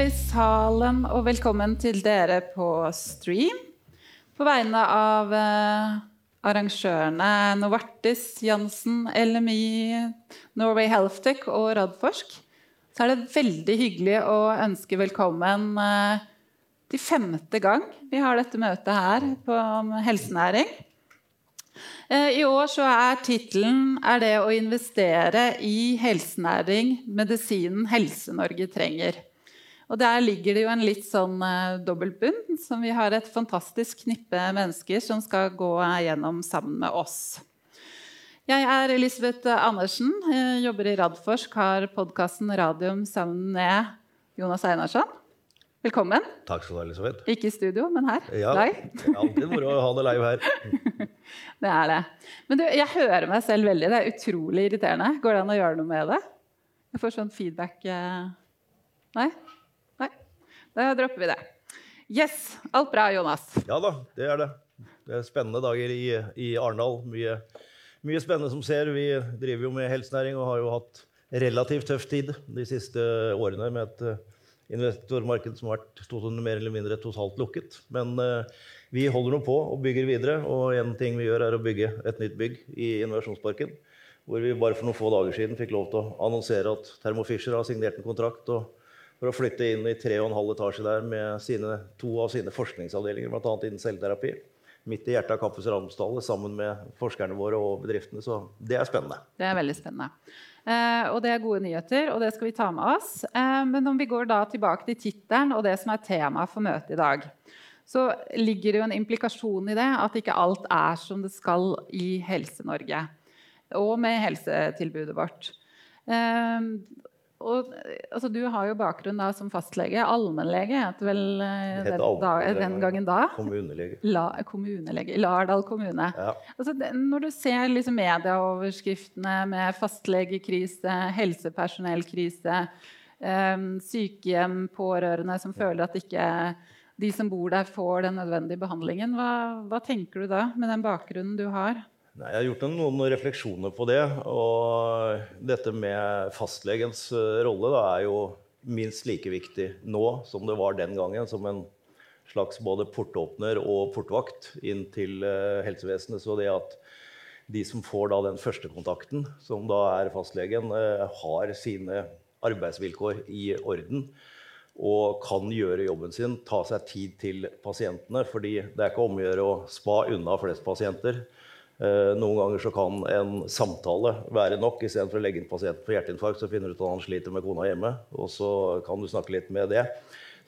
dere i salen, og velkommen til dere på stream. På vegne av eh, arrangørene Novartis, Jansen, LMI, Norway Healthtech og Radforsk, så er det veldig hyggelig å ønske velkommen eh, til femte gang vi har dette møtet her på helsenæring. Eh, I år så er tittelen 'Er det å investere i helsenæring medisinen Helse-Norge trenger'. Og der ligger det jo en litt sånn uh, dobbeltbunn, som vi har et fantastisk knippe mennesker som skal gå gjennom sammen med oss. Jeg er Elisabeth Andersen, jeg jobber i Radforsk, har podkasten Radium sammen med Jonas Einarsson. Velkommen. Takk skal du ha, Elisabeth. Ikke i studio, men her. Ja, det er alltid moro å ha det live her. det er det. Men du, jeg hører meg selv veldig. Det er utrolig irriterende. Går det an å gjøre noe med det? Jeg får sånn feedback eh... Nei. Da dropper vi det. Yes. Alt bra, Jonas? Ja da, det er det. Det er spennende dager i, i Arendal. Mye, mye spennende som ser. Vi driver jo med helsenæring og har jo hatt relativt tøff tid de siste årene med et eh, investormarked som har vært mer eller mindre totalt lukket. Men uh, vi holder nå på og bygger videre. Og en ting vi gjør, er å bygge et nytt bygg i Innovasjonsparken. Hvor vi bare for noen få dager siden fikk lov til å annonsere at Thermo Fisher har signert en kontrakt for å flytte inn i tre og en halv etasje der med sine, to av sine forskningsavdelinger, bl.a. innen celleterapi. Midt i hjertet av Campus Ramsdale sammen med forskerne våre og bedriftene. Så det er spennende. Det er veldig spennende. Eh, og det er gode nyheter, og det skal vi ta med oss. Eh, men om vi går da tilbake til tittelen og det som er temaet for møtet i dag, så ligger det jo en implikasjon i det at ikke alt er som det skal i Helse-Norge. Og med helsetilbudet vårt. Eh, og, altså, du har jo bakgrunn da som fastlege. Allmennlege het vel eh, den, da, den, gangen da? Kommunelege. La, kommunelege. Lardal kommune. Ja. Altså, når du ser liksom medieoverskriftene med fastlegekrise, helsepersonellkrise, eh, sykehjem, pårørende som føler at ikke de som bor der, får den nødvendige behandlingen, hva, hva tenker du da, med den bakgrunnen du har? Nei, jeg har gjort noen refleksjoner på det. Og dette med fastlegens eh, rolle da, er jo minst like viktig nå som det var den gangen. Som en slags både portåpner og portvakt inn til uh, helsevesenet. Så det at de som får da den første kontakten, som da er fastlegen, uh, har sine arbeidsvilkår i orden og kan gjøre jobben sin, ta seg tid til pasientene. fordi det er ikke om å gjøre å spa unna flest pasienter. Eh, noen ganger så kan en samtale være nok. Istedenfor å legge inn pasienten for hjerteinfarkt, så finner du ut at han sliter med kona hjemme. Og så kan du snakke litt med det.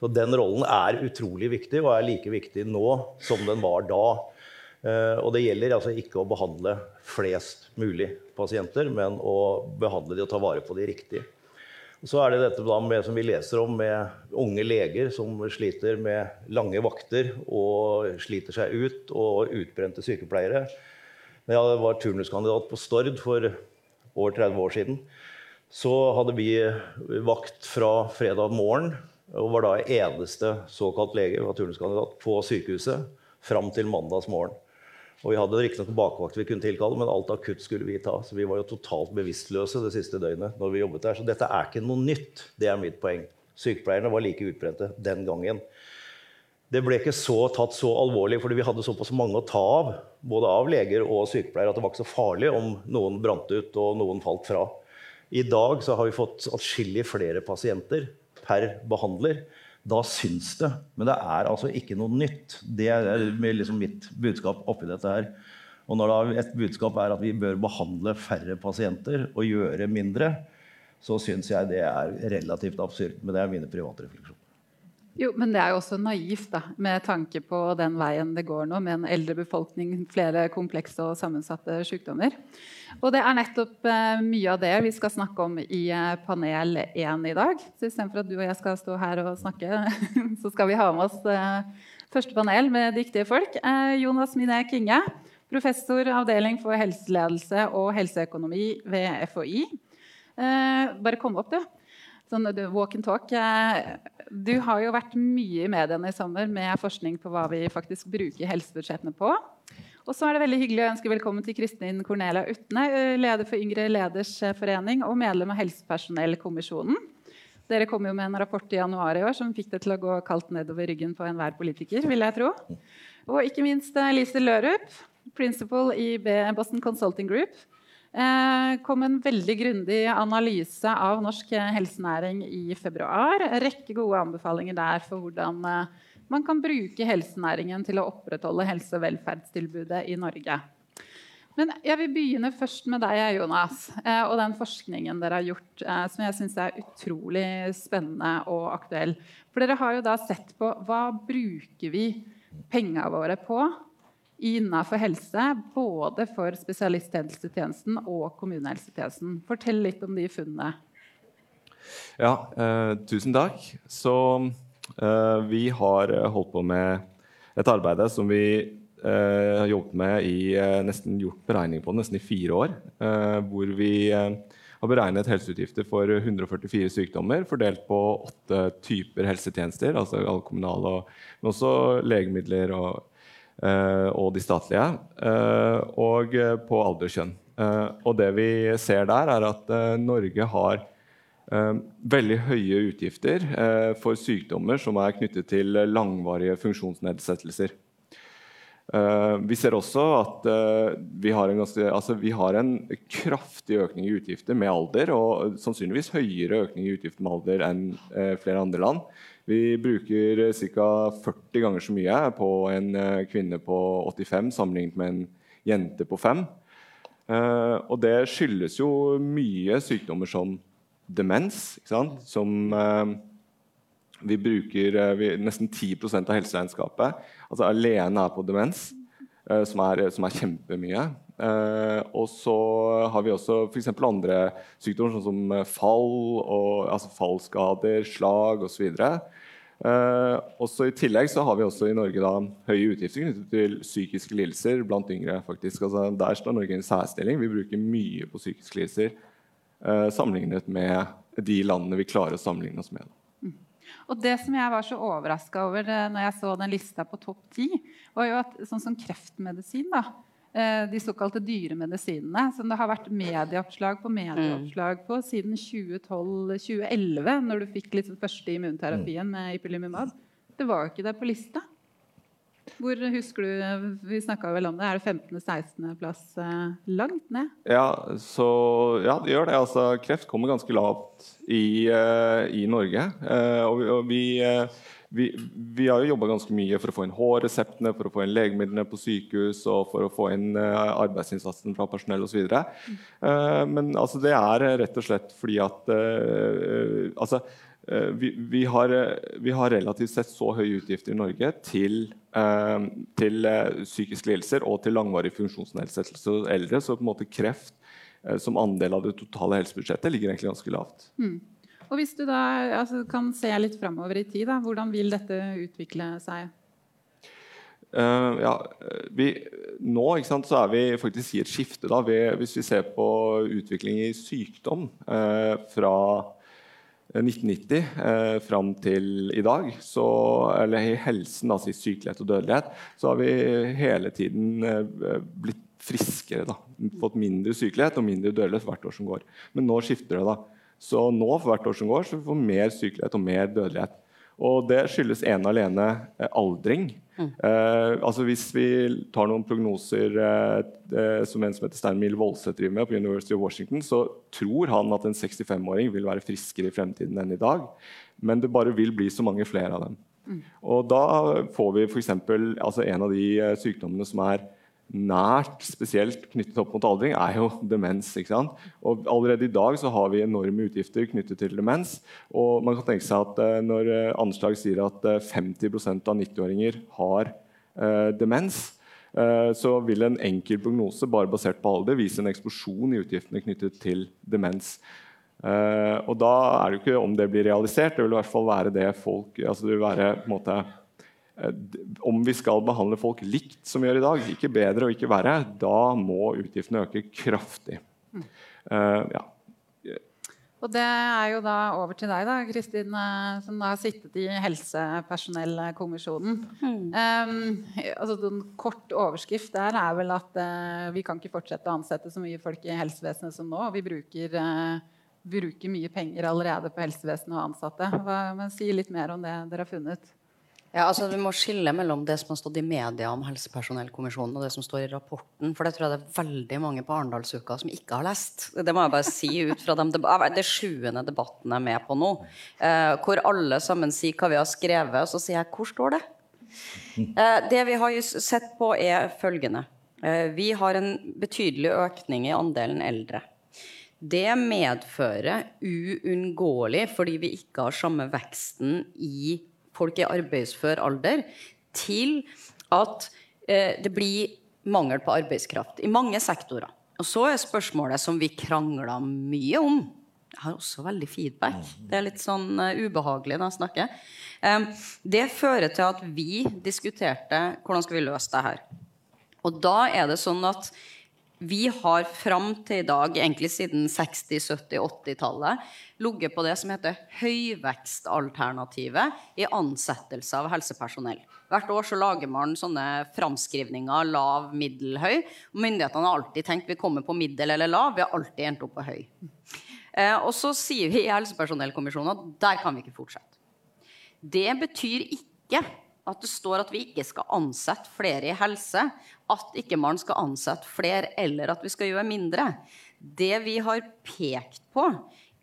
Så den rollen er utrolig viktig, og er like viktig nå som den var da. Eh, og det gjelder altså ikke å behandle flest mulig pasienter, men å behandle de og ta vare på de riktig. Så er det dette med, som vi leser om med unge leger som sliter med lange vakter og sliter seg ut, og utbrente sykepleiere. Da jeg var turnuskandidat på Stord for over 30 år siden, så hadde vi vakt fra fredag morgen og var da eneste såkalt lege var turnuskandidat på sykehuset fram til mandags morgen. Og Vi hadde riktignok bakvakt vi kunne tilkalle, men alt akutt skulle vi ta. Så vi var jo totalt bevisstløse det siste døgnet når vi jobbet der. Så dette er ikke noe nytt. Det er mitt poeng. Sykepleierne var like utbrente den gangen det ble ikke så tatt så alvorlig, fordi vi hadde såpass mange å ta av, både av leger og sykepleiere, at det var ikke så farlig om noen brant ut og noen falt fra. I dag har vi fått atskillig flere pasienter per behandler. Da syns det. Men det er altså ikke noe nytt. Det er liksom mitt budskap oppi dette her. Og når et budskap er at vi bør behandle færre pasienter og gjøre mindre, så syns jeg det er relativt absurd. Men det er mine private refleksjoner. Jo, men det er jo også naivt, da, med tanke på den veien det går nå, med en eldre befolkning, flere komplekse og sammensatte sykdommer. Og det er nettopp eh, mye av det vi skal snakke om i eh, panel 1 i dag. Så istedenfor at du og jeg skal stå her og snakke, så skal vi ha med oss eh, første panel med dyktige folk. Eh, Jonas Miné Kinge, professor avdeling for helseledelse og helseøkonomi ved FHI. Eh, bare kom opp, du. Sånn walk and talk. Eh, du har jo vært mye i mediene i sommer med forskning på hva vi faktisk bruker helsebudsjettene på. Og så er det veldig hyggelig å ønske velkommen til Kristin Cornelia Utne, leder for Yngre leders forening og medlem av Helsepersonellkommisjonen. Dere kom jo med en rapport i januar i år som fikk det til å gå kaldt nedover ryggen på enhver politiker. vil jeg tro. Og ikke minst Lise Lørup, principal i Boston Consulting Group, eh, kom en veldig grundig analyse av norsk helsenæring i februar. En rekke gode anbefalinger der for hvordan eh, man kan bruke helsenæringen til å opprettholde helse- og velferdstilbudet i Norge. Men jeg vil begynne først med deg, Jonas, eh, og den forskningen dere har gjort, eh, som jeg syns er utrolig spennende og aktuell. For dere har jo da sett på hva bruker vi penga våre på innenfor helse, både for spesialisthelsetjenesten og kommunehelsetjenesten. Fortell litt om de funnene. Ja, eh, tusen takk. Så eh, vi har holdt på med et arbeid som vi eh, har jobbet med i uh, nesten gjort beregning på nesten i fire år. Uh, hvor vi har beregnet helseutgifter for 144 sykdommer fordelt på åtte typer helsetjenester, altså alle kommunale, men også legemidler og, og de statlige. og på alder og det vi ser der, er at Norge har veldig høye utgifter for sykdommer som er knyttet til langvarige funksjonsnedsettelser. Vi ser også at vi, har ganske, altså, vi, har en kraftig økning i utgifter med alder, og sannsynligvis høyere økning i utgifter med alder enn flere andre land. Vi bruker ca. 40 ganger så mye på en kvinne på 85 sammenlignet med en jente på 5. og det skyldes jo mye sykdommer som demens, som vi bruker vi, nesten 10% av helseregnskapet altså alene er på demens, som, er, som, er, kjempemye. Uh, og så har vi også f.eks. andre sykdommer, sånn som eh, fall, og, altså fallskader, slag osv. Uh, også I tillegg så har vi også i Norge da, høye utgifter knyttet til psykiske lidelser blant yngre. faktisk. Altså, der står Norge i en særstilling. Vi bruker mye på psykiske lidelser uh, sammenlignet med de landene vi klarer å sammenligne oss med. Og det som jeg var så overraska over eh, når jeg så den lista på topp ti, var jo at sånn som kreftmedisin, da, eh, de såkalte dyremedisinene, som det har vært medieoppslag på medieoppslag på siden 2012-2011, når du fikk liksom første immunterapien med ipilimumab, det var jo ikke det på lista. Hvor husker du, Vi snakka vel om det. Er det 15.-16.-plass eh, langt ned? Ja, så, ja, det gjør det. Altså, kreft kommer ganske lavt i, uh, i Norge. og vi, og vi, vi, vi, har jo jobba ganske mye for å få inn H-reseptene, for å få inn legemidlene på sykehus og for å få inn arbeidsinnsatsen fra personell osv. Uh, men altså, det er rett og slett fordi at altså, vi, vi, har, vi, har, relativt sett så høye utgifter i Norge til Eh, til eh, psykiske lidelser og til langvarig funksjonsnedsettelse hos eldre. Så på en måte kreft eh, som andel av det totale helsebudsjettet ligger egentlig ganske lavt. Mm. Og Hvis du da altså, kan se litt framover i tid, da, hvordan vil dette utvikle seg? Uh, ja, vi, nå sant, er vi faktisk i et skifte. Da, ved, hvis vi ser på utvikling i sykdom uh, fra 1990 eh, fram til i dag, så, eller i helsen, altså i sykelighet og dødelighet, så har vi hele tiden eh, blitt friskere. Da. Fått mindre sykelighet og mindre dødelighet hvert år som går. Men nå skifter det. da. Så nå for hvert år som går, så får vi mer sykelighet og mer dødelighet. Og det skyldes ene og alene eh, aldring. Mm. Eh, altså Hvis vi tar noen prognoser eh, eh som en som heter Stein Mill Voldseth driver med på University of Washington, så tror han at en 65-åring vil være friskere i fremtiden enn i dag. Men det bare vil bli så mange flere av dem. Mm. Og da får vi f.eks. Altså en av de eh, sykdommene som er nært spesielt knyttet opp mot aldring, er jo demens. Og Allerede i dag så har vi enorme utgifter knyttet til demens. og man kan tenke seg at uh, Når uh, anslag sier at uh, 50% av 90-åringer har eh, demens, så vil en enkel prognose bare basert på alder vise en eksplosjon i utgiftene knyttet til demens. og Da er det jo ikke om det blir realisert, det vil i hvert fall være det folk altså det vil være på en måte Eh, om vi skal behandle folk likt som vi gjør i dag, ikke bedre og ikke verre, da må utgiftene øke kraftig. Uh, ja. Og det er jo da over til deg, da, Kristin, eh, som da har sittet i helsepersonellkommisjonen. Mm. Um, altså, en kort overskrift der er vel at uh, vi kan ikke fortsette å ansette så mye folk i helsevesenet som nå. Vi bruker uh, bruker mye penger allerede på helsevesenet og ansatte. Hva, men Si litt mer om det dere har funnet. Ja, altså Vi må skille mellom det som har stått i media om helsepersonellkommisjonen, og det som står i rapporten. For det tror jeg det er veldig mange på Arendalsuka som ikke har lest. Det må jeg bare si ut fra dem. Det sjuende debatten jeg er med på nå, eh, hvor alle sammen sier hva vi har skrevet, og så sier jeg hvor står det? Eh, det vi har sett på, er følgende. Eh, vi har en betydelig økning i andelen eldre. Det medfører uunngåelig, fordi vi ikke har samme veksten i folk i arbeidsfør alder, til at eh, det blir mangel på arbeidskraft i mange sektorer. Og så er spørsmålet som vi krangler mye om Jeg har også veldig feedback. Det er litt sånn uh, ubehagelig når jeg snakker. Um, det fører til at vi diskuterte hvordan skal vi løse det her. Og da er det sånn at vi har fram til i dag, egentlig siden 60-, 70-, 80-tallet, ligget på det som heter høyvekstalternativet i ansettelse av helsepersonell. Hvert år så lager man sånne framskrivninger lav, middel, høy. Myndighetene har alltid tenkt vi kommer på middel eller lav. Vi har alltid endt opp på høy. Eh, og så sier vi i helsepersonellkommisjonen at der kan vi ikke fortsette. Det betyr ikke at det står at vi ikke skal ansette flere i helse, at ikke man skal ansette flere, eller at vi skal gjøre mindre. Det vi har pekt på,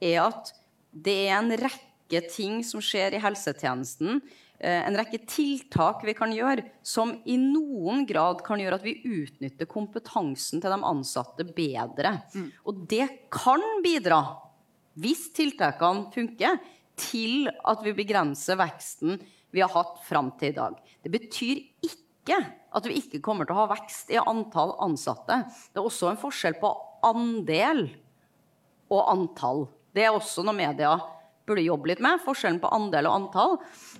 er at det er en rekke ting som skjer i helsetjenesten, eh, en rekke tiltak vi kan gjøre, som i noen grad kan gjøre at vi utnytter kompetansen til de ansatte bedre. Mm. Og det kan bidra, hvis tiltakene funker, til at vi begrenser veksten vi har hatt fram til i dag. Det betyr ikke at vi ikke kommer til å ha vekst i antall ansatte. Det er også en forskjell på andel og antall. Det er også noe media burde jobbe litt med. Forskjellen på andel og antall.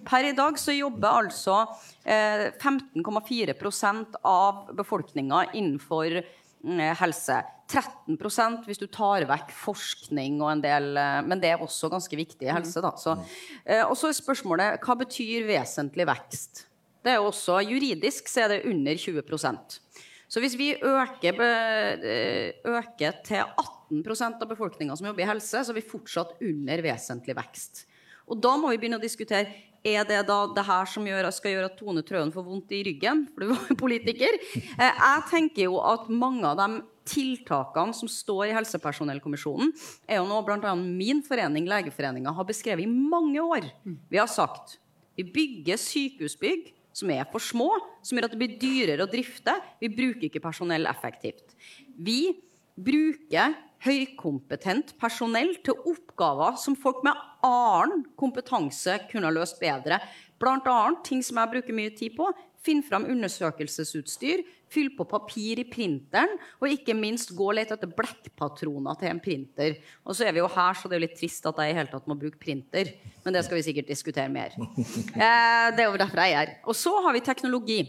Per i dag så jobber altså eh, 15,4% av befolkninga innenfor eh, helse. 13 hvis du tar vekk forskning og en del eh, Men det er også ganske viktig i helse. Da. Så, eh, og så er spørsmålet hva betyr vesentlig vekst? Det er også Juridisk så er det under 20% Så hvis vi øker, eh, øker til 18% av befolkninga som jobber i helse, så er vi fortsatt under vesentlig vekst. Og da må vi begynne å diskutere er det da det her som gjør, skal gjøre at Tone Trøen får vondt i ryggen? For du var politiker. Jeg tenker jo at mange av de tiltakene som står i helsepersonellkommisjonen, er jo noe bl.a. min forening, Legeforeninga, har beskrevet i mange år. Vi har sagt vi bygger sykehusbygg som er for små, som gjør at det blir dyrere å drifte. Vi bruker ikke personell effektivt. Vi bruker høykompetent personell til oppgaver som folk med annen kompetanse kunne ha løst bedre. Annet ting som jeg bruker mye tid på. Finn fram undersøkelsesutstyr, fyll på papir i printeren, og ikke minst gå og lete etter blekkpatroner til en printer. Og så er vi jo her, så det er jo litt trist at jeg i hele tatt må bruke printer. Men det skal vi sikkert diskutere mer. Eh, det er jo derfor jeg er her. Og så har vi teknologi.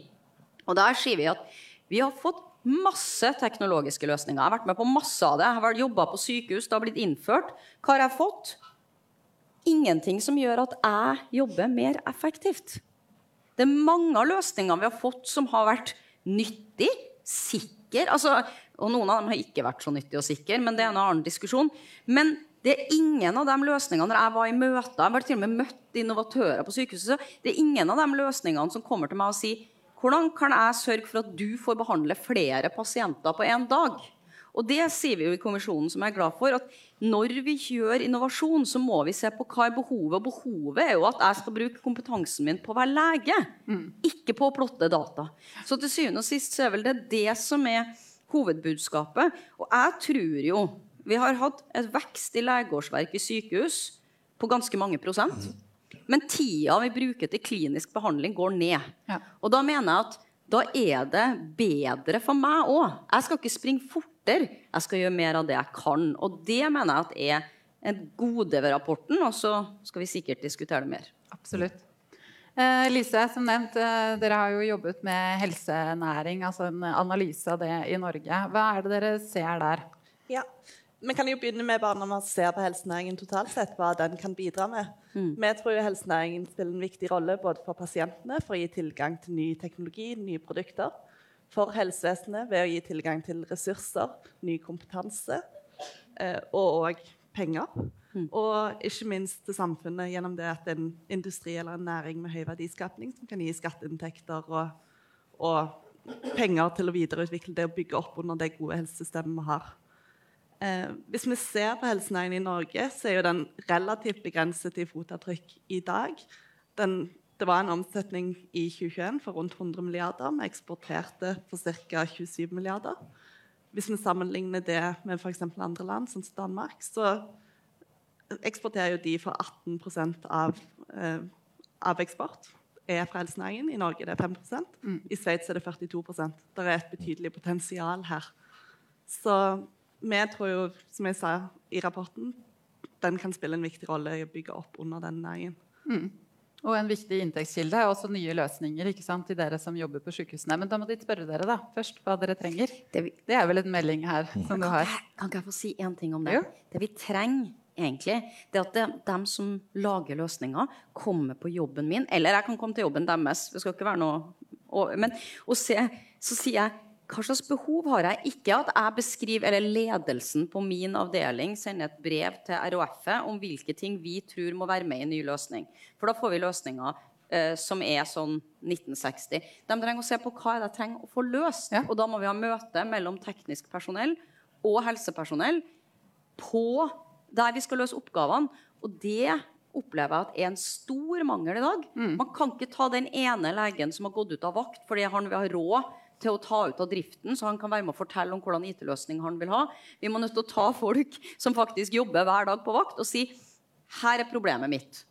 Og der sier vi at vi har fått masse teknologiske løsninger. Jeg har vært med på masse av det. Jeg har jobba på sykehus, det har blitt innført. Hva har jeg fått? Ingenting som gjør at jeg jobber mer effektivt. Det er mange av løsningene vi har fått som har vært nyttig, sikker altså, Og noen av dem har ikke vært så nyttige og sikre, men det er en annen diskusjon. Men det er ingen av de løsningene når jeg var i møter, jeg har til og med møtt innovatører på sykehuset, det er ingen av de løsningene som kommer til meg og sier hvordan kan jeg sørge for at du får behandle flere pasienter på én dag? Og det sier vi jo i kommisjonen, som jeg er glad for, at når vi gjør innovasjon, så må vi se på hva er behovet. Og behovet er jo at jeg skal bruke kompetansen min på å være lege, mm. ikke på å plotte data. Så til syvende og sist så er vel det det som er hovedbudskapet. Og jeg tror jo Vi har hatt et vekst i legeårsverk i sykehus på ganske mange prosent. Men tida vi bruker til klinisk behandling, går ned. Ja. Og da mener jeg at da er det bedre for meg òg. Jeg skal ikke springe fortere, jeg skal gjøre mer av det jeg kan. Og det mener jeg at er en gode ved rapporten, og så skal vi sikkert diskutere det mer. Absolutt. Eh, Lise, som nevnt, eh, dere har jo jobbet med helsenæring, altså en analyse av det i Norge. Hva er det dere ser der? Ja, vi kan jo begynne med bare når man ser på helsenæringen totalt sett, hva den kan bidra med. Mm. Vi tror jo helsenæringen spiller en viktig rolle både for pasientene, for å gi tilgang til ny teknologi, nye produkter. For helsevesenet ved å gi tilgang til ressurser, ny kompetanse. Eh, og òg penger. Og ikke minst til samfunnet gjennom det at en industri eller en næring med høy verdiskapning som kan gi skatteinntekter og, og penger til å videreutvikle det og bygge opp under det gode helsesystemet vi har. Eh, hvis vi ser på helsenæringen i Norge, så er jo den relativt begrenset i fotavtrykk i dag. Den, det var en omsetning i 2021 for rundt 100 milliarder. Vi eksporterte for ca. 27 milliarder. Hvis vi sammenligner det med f.eks. andre land, som Danmark, så eksporterer jo de for 18 av, eh, av eksport er fra helsenæringen. I Norge er det 5 mm. I Sveits er det 42% Det er et betydelig potensial her. Så vi tror jo, som jeg sa i rapporten, den kan spille en viktig rolle i å bygge opp under den næringen. Mm. Og en viktig inntektskilde er også nye løsninger ikke sant, til dere som jobber på sykehusene. Men da må de spørre dere da, først hva dere trenger. Det, vi, det er vel en melding her som du har. Kan ikke jeg få si én ting om det? Jo. Det vi trenger egentlig, det at det, dem som lager løsninger, kommer på jobben min. Eller jeg kan komme til jobben deres. Det skal ikke være noe og, Men og se, så sier jeg hva slags behov har jeg? Ikke at jeg beskriver, eller ledelsen på min avdeling sender et brev til RHF-et om hvilke ting vi tror må være med i en ny løsning. For da får vi løsninger eh, som er sånn 1960. De trenger å se på hva de trenger å få løst. Ja. Og da må vi ha møte mellom teknisk personell og helsepersonell på der vi skal løse oppgavene. Og det opplever jeg at er en stor mangel i dag. Mm. Man kan ikke ta den ene legen som har gått ut av vakt fordi han vil ha råd til å ta ut av driften, så han kan være med å fortelle om hvordan IT-løsning han vil ha. Vi må nødt til å ta folk som faktisk jobber hver dag på vakt, og si her er problemet mitt.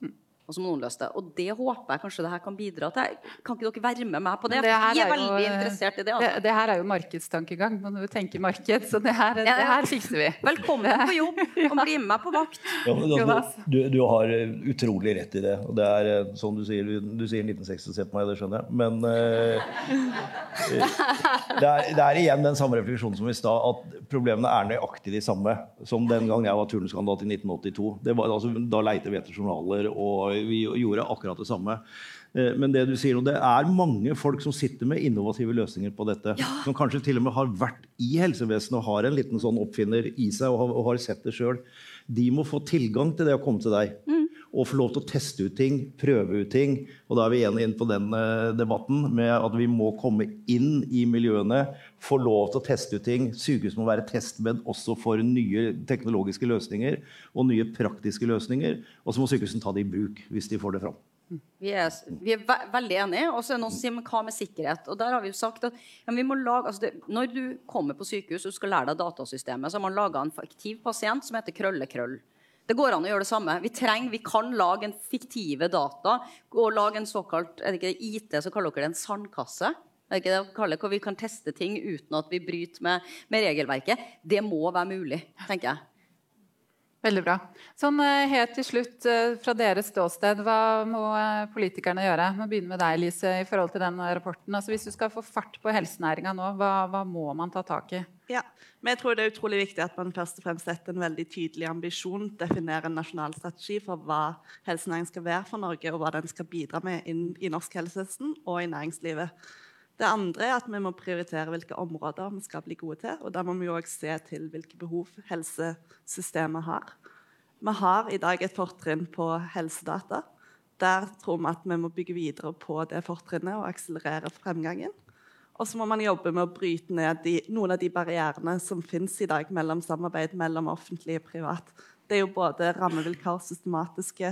Og så må noen løse det. Og det håper jeg kanskje det her kan bidra til. Kan ikke dere være med meg på det? det Vi er, veldig jo, interessert i det. Altså. Det, det, her er jo markedstankegang. Man må tenke marked, så det her, ja, det her fikser vi. Velkommen på jobb. og bli med meg på vakt. Ja, du, du, du, har eh, utrolig rett i det. Og det er sånn du sier, du sier 1960, se på meg, det skjønner jeg. Men uh, det, er, det, er, igjen den samme refleksjonen som i stad, at problemene er nøyaktig de samme som den gang jeg var turnuskandidat i 1982. Var, altså, da leite vi etter journaler og vi gjorde akkurat det samme. Eh, men det du sier nå, det er mange folk som sitter med innovative løsninger på dette. Ja. Som kanskje til og med har vært i helsevesenet og har en liten sånn oppfinner i seg og har, og har sett det selv. De må få tilgang til det å komme til deg. Mm. Og få lov til å teste ut ting, prøve ut ting. Og da er vi igjen inn på den uh, debatten med at vi må komme inn i miljøene, få lov til å teste ut ting. Sykehus må være testbed også for nye teknologiske løsninger og nye praktiske løsninger. Og så må sykehusene ta det i bruk hvis de får det fram. Vi er, vi er ve veldig enige. Og så er det noen som sier men hva med sikkerhet? Og der har vi jo sagt at ja, vi må lage, altså det, Når du kommer på sykehus og skal lære deg datasystemet, så har man laga en fiktiv pasient som heter Krøllekrøll. Det går an å gjøre det samme. Vi, trenger, vi kan lage en fiktive data og lage en såkalt er det ikke IT, så kaller dere det en sandkasse. Er det ikke det hvor vi kan teste ting uten at vi bryter med, med regelverket. Det må være mulig, tenker jeg. Veldig bra. Sånn eh, helt til slutt, eh, fra deres ståsted, hva må eh, politikerne gjøre? Nå begynner med deg, Lise, i forhold til den rapporten. Altså, hvis du skal få fart på helsenæringa nå, hva, hva, må man ta tak i? Ja, men jeg tror det er utrolig viktig at man først og fremst setter en veldig tydelig ambisjon, definerer en nasjonal strategi for hva helsenæringen skal være for Norge, og hva den skal bidra med inn, i norsk helsevesen og i næringslivet. Det andre er at vi må prioritere hvilke områder vi skal bli gode til. Og da må vi òg se til hvilke behov helsesystemet har. Vi har i dag et fortrinn på helsedata. Der tror vi at vi må bygge videre på det fortrinnet og akselerere fremgangen. Og så må man jobbe med å bryte ned de, noen av de barrierene som finnes i dag mellom samarbeid mellom offentlig og privat. Det er jo både rammevilkår, systematiske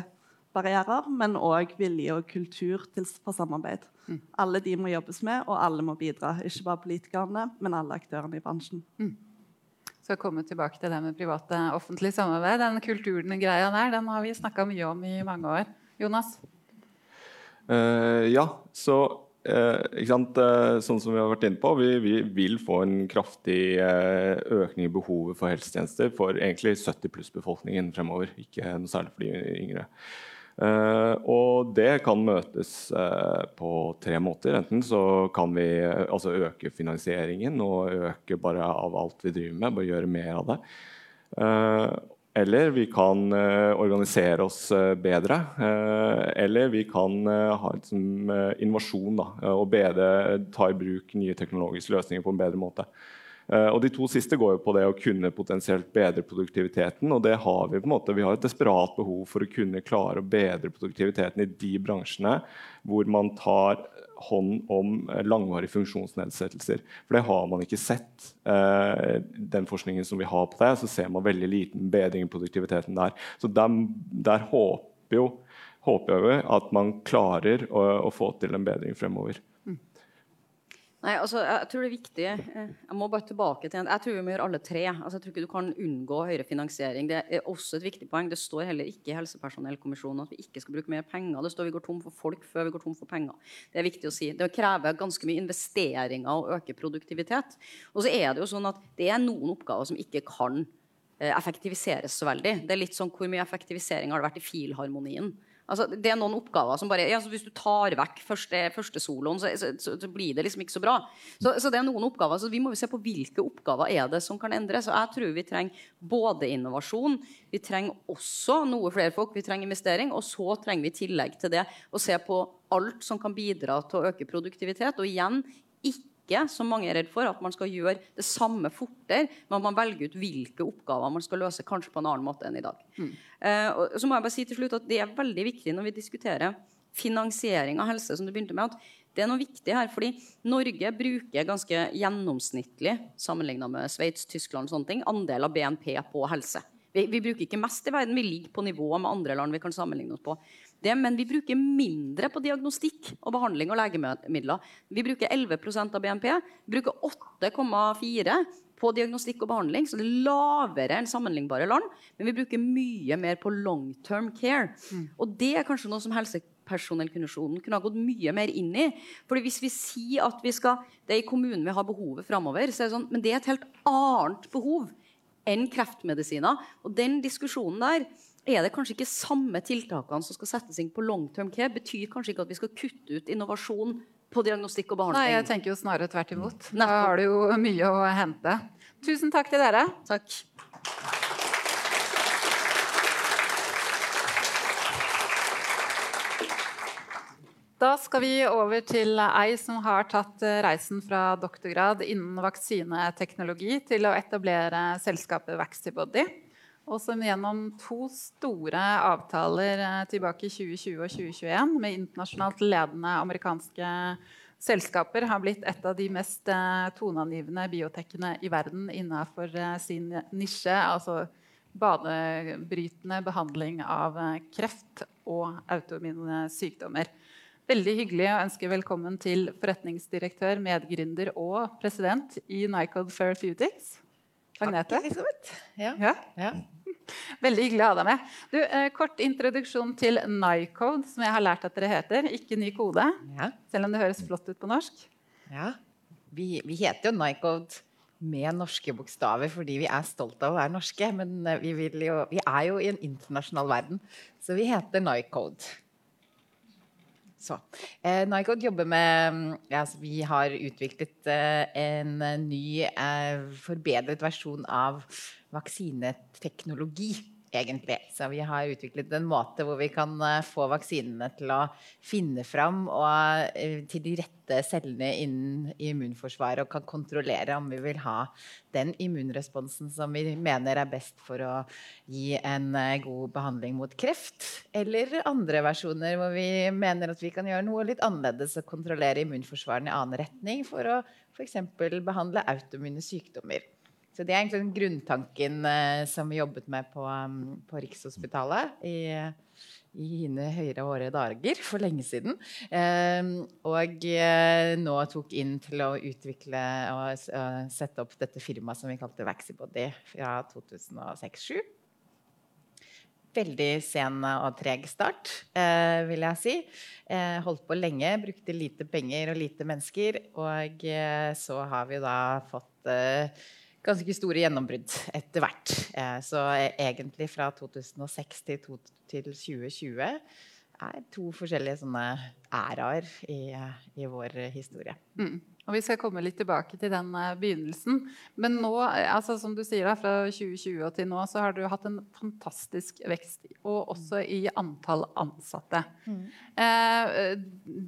barrierer, men òg vilje og kultur for samarbeid. Mm. Alle de må jobbes med, og alle må bidra. Ikke bare politikerne, men alle aktørene i bransjen. Mm. Så komme tilbake til det med private offentlig samarbeid. Den kulturen greia der, den har vi snakka mye om i mange år. Jonas? Uh, ja, så uh, eh, Sånn som vi har vært inne på, vi, vi vil få en kraftig økning i behovet for helsetjenester for egentlig 70 pluss-befolkningen fremover. Ikke noe særlig for de yngre. Uh, og det kan møtes uh, på tre måter. Enten så kan vi uh, altså øke finansieringen og øke bare av alt vi driver med, bare gjøre mer av det. eller vi kan organisere oss bedre. eller vi kan ha innovasjon da, og bedre, ta i bruk nye teknologiske løsninger på en bedre måte. Uh, og De to siste går jo på det å kunne potensielt bedre produktiviteten. og det har Vi på en måte, vi har et desperat behov for å kunne klare å bedre produktiviteten i de bransjene hvor man tar hånd om langvarige funksjonsnedsettelser. For det har man ikke sett. Uh, den forskningen som vi har på det, så ser man veldig liten bedring i produktiviteten der. Så der, der håper jo håper jeg at man klarer å, å få til en bedring fremover. Nei, altså, jeg tror det er viktig eh, Jeg må bare tilbake til Jeg tror vi må gjøre alle tre. Altså, jeg tror ikke du kan unngå høyere finansiering. Det er også et viktig poeng. Det står heller ikke i helsepersonellkommisjonen at vi ikke skal bruke mer penger. Det står vi går tom for folk før vi går tom for penger. Det er viktig å si. Det krever ganske mye investeringer å øke produktivitet. Og så er det jo sånn at det er noen oppgaver som ikke kan eh, effektiviseres så veldig. Det er litt sånn Hvor mye effektivisering har det vært i filharmonien? Altså, det er noen oppgaver som bare ja, Hvis du tar vekk første, første soloen, så, så, så, blir det liksom ikke så bra. Så, det er noen oppgaver, så vi må jo se på hvilke oppgaver er det som kan endres. Og jeg tror vi trenger både innovasjon, vi trenger også noe flere folk, vi trenger investering, og så trenger vi i tillegg til det å se på alt som kan bidra til å øke produktivitet. Og igjen, ikke ikke, som mange er redd for, at man skal gjøre det samme fortere, men man velger ut hvilke oppgaver man skal løse kanskje på en annen måte enn i dag. Mm. Uh, og så må jeg bare si til slutt at Det er veldig viktig når vi diskuterer finansiering av helse, som du begynte med, at det er noe viktig her, fordi Norge bruker ganske gjennomsnittlig sammenlignet med Sveits, Tyskland og sånne ting, andel av BNP på helse. Vi, vi, bruker ikke mest i verden, vi ligger på nivå med andre land vi kan sammenligne oss på det, men vi bruker mindre på diagnostikk og behandling og legemidler. Vi bruker 11% av BNP. Vi bruker 8,4 på diagnostikk og behandling, så det er lavere enn sammenlignbare land. Men vi bruker mye mer på long term care. Mm. Og det er kanskje noe som helsepersonellkommisjonen kunne ha gått mye mer inn i. Fordi hvis vi sier at vi skal, det er i kommunen vi har behovet framover, så er det sånn, men det er et helt annet behov enn kreftmedisiner. Og den diskusjonen der er det kanskje ikke samme tiltakene som skal settes inn på long term care? Betyr kanskje ikke at vi skal kutte ut innovasjon på diagnostikk og behandling? Nei, jeg tenker jo snarere tvert imot. Da har du jo mye å hente. Tusen takk til dere. Takk. Da skal vi over til ei som har tatt reisen fra doktorgrad innen vaksineteknologi til å etablere selskapet Vaxibody og som gjennom to store avtaler eh, tilbake i 2020 og 2021 med internasjonalt ledende amerikanske selskaper har blitt et av de mest eh, toneangivende biotekene i verden innenfor eh, sin nisje, altså banebrytende behandling av kreft og autoimmune sykdommer. Veldig hyggelig å ønske velkommen til forretningsdirektør, medgründer og president i Nycod Therapeutics. Agnete. Takk, Elisabeth. Ja. Ja. ja. Veldig hyggelig å ha deg med. Du, eh, kort introduksjon til Nycode, som jeg har lært at dere heter. Ikke ny kode, ja. selv om det høres flott ut på norsk. Ja, Vi, vi heter jo Nycode med norske bokstaver fordi vi er stolt av å være norske. Men eh, vi, jo, vi er jo i en internasjonal verden, så vi heter Nycode. Så. Eh, Nycode jobber med ja, altså Vi har utviklet eh, en ny, eh, forbedret versjon av vaksineteknologi, egentlig. Så vi har utviklet en måte hvor vi kan eh, få vaksinene til å finne fram og, eh, til de rette cellene innen immunforsvaret og kan kontrollere om vi vil ha den immunresponsen som vi mener er best for å gi en eh, god behandling mot kreft. Eller andre versjoner hvor vi mener at vi kan gjøre noe litt annerledes og kontrollere immunforsvaret i annen retning for å f.eks. behandle autoimmune sykdommer. Så det er egentlig den grunntanken uh, som vi jobbet med på, um, på Rikshospitalet i, i hine høyere åre dager for lenge siden. Uh, og uh, nå tok inn til å utvikle og sette opp dette firmaet som vi kalte Vaxibody fra 2006-2007 veldig sen og treg start, eh, vil jeg si. Eh, holdt på lenge, brukte lite penger og lite mennesker. Og eh, så har vi da fått ganske store gjennombrudd etter hvert. Eh, så egentlig fra 2006 til, 2020 er to forskjellige sånne æraer i, i vår historie. Mm. Og Vi skal komme litt tilbake til den uh, begynnelsen. Men nå, altså som du sier da, fra 2020 og til nå, så har du hatt en fantastisk vekst. Og også i antall ansatte. Mm. Eh,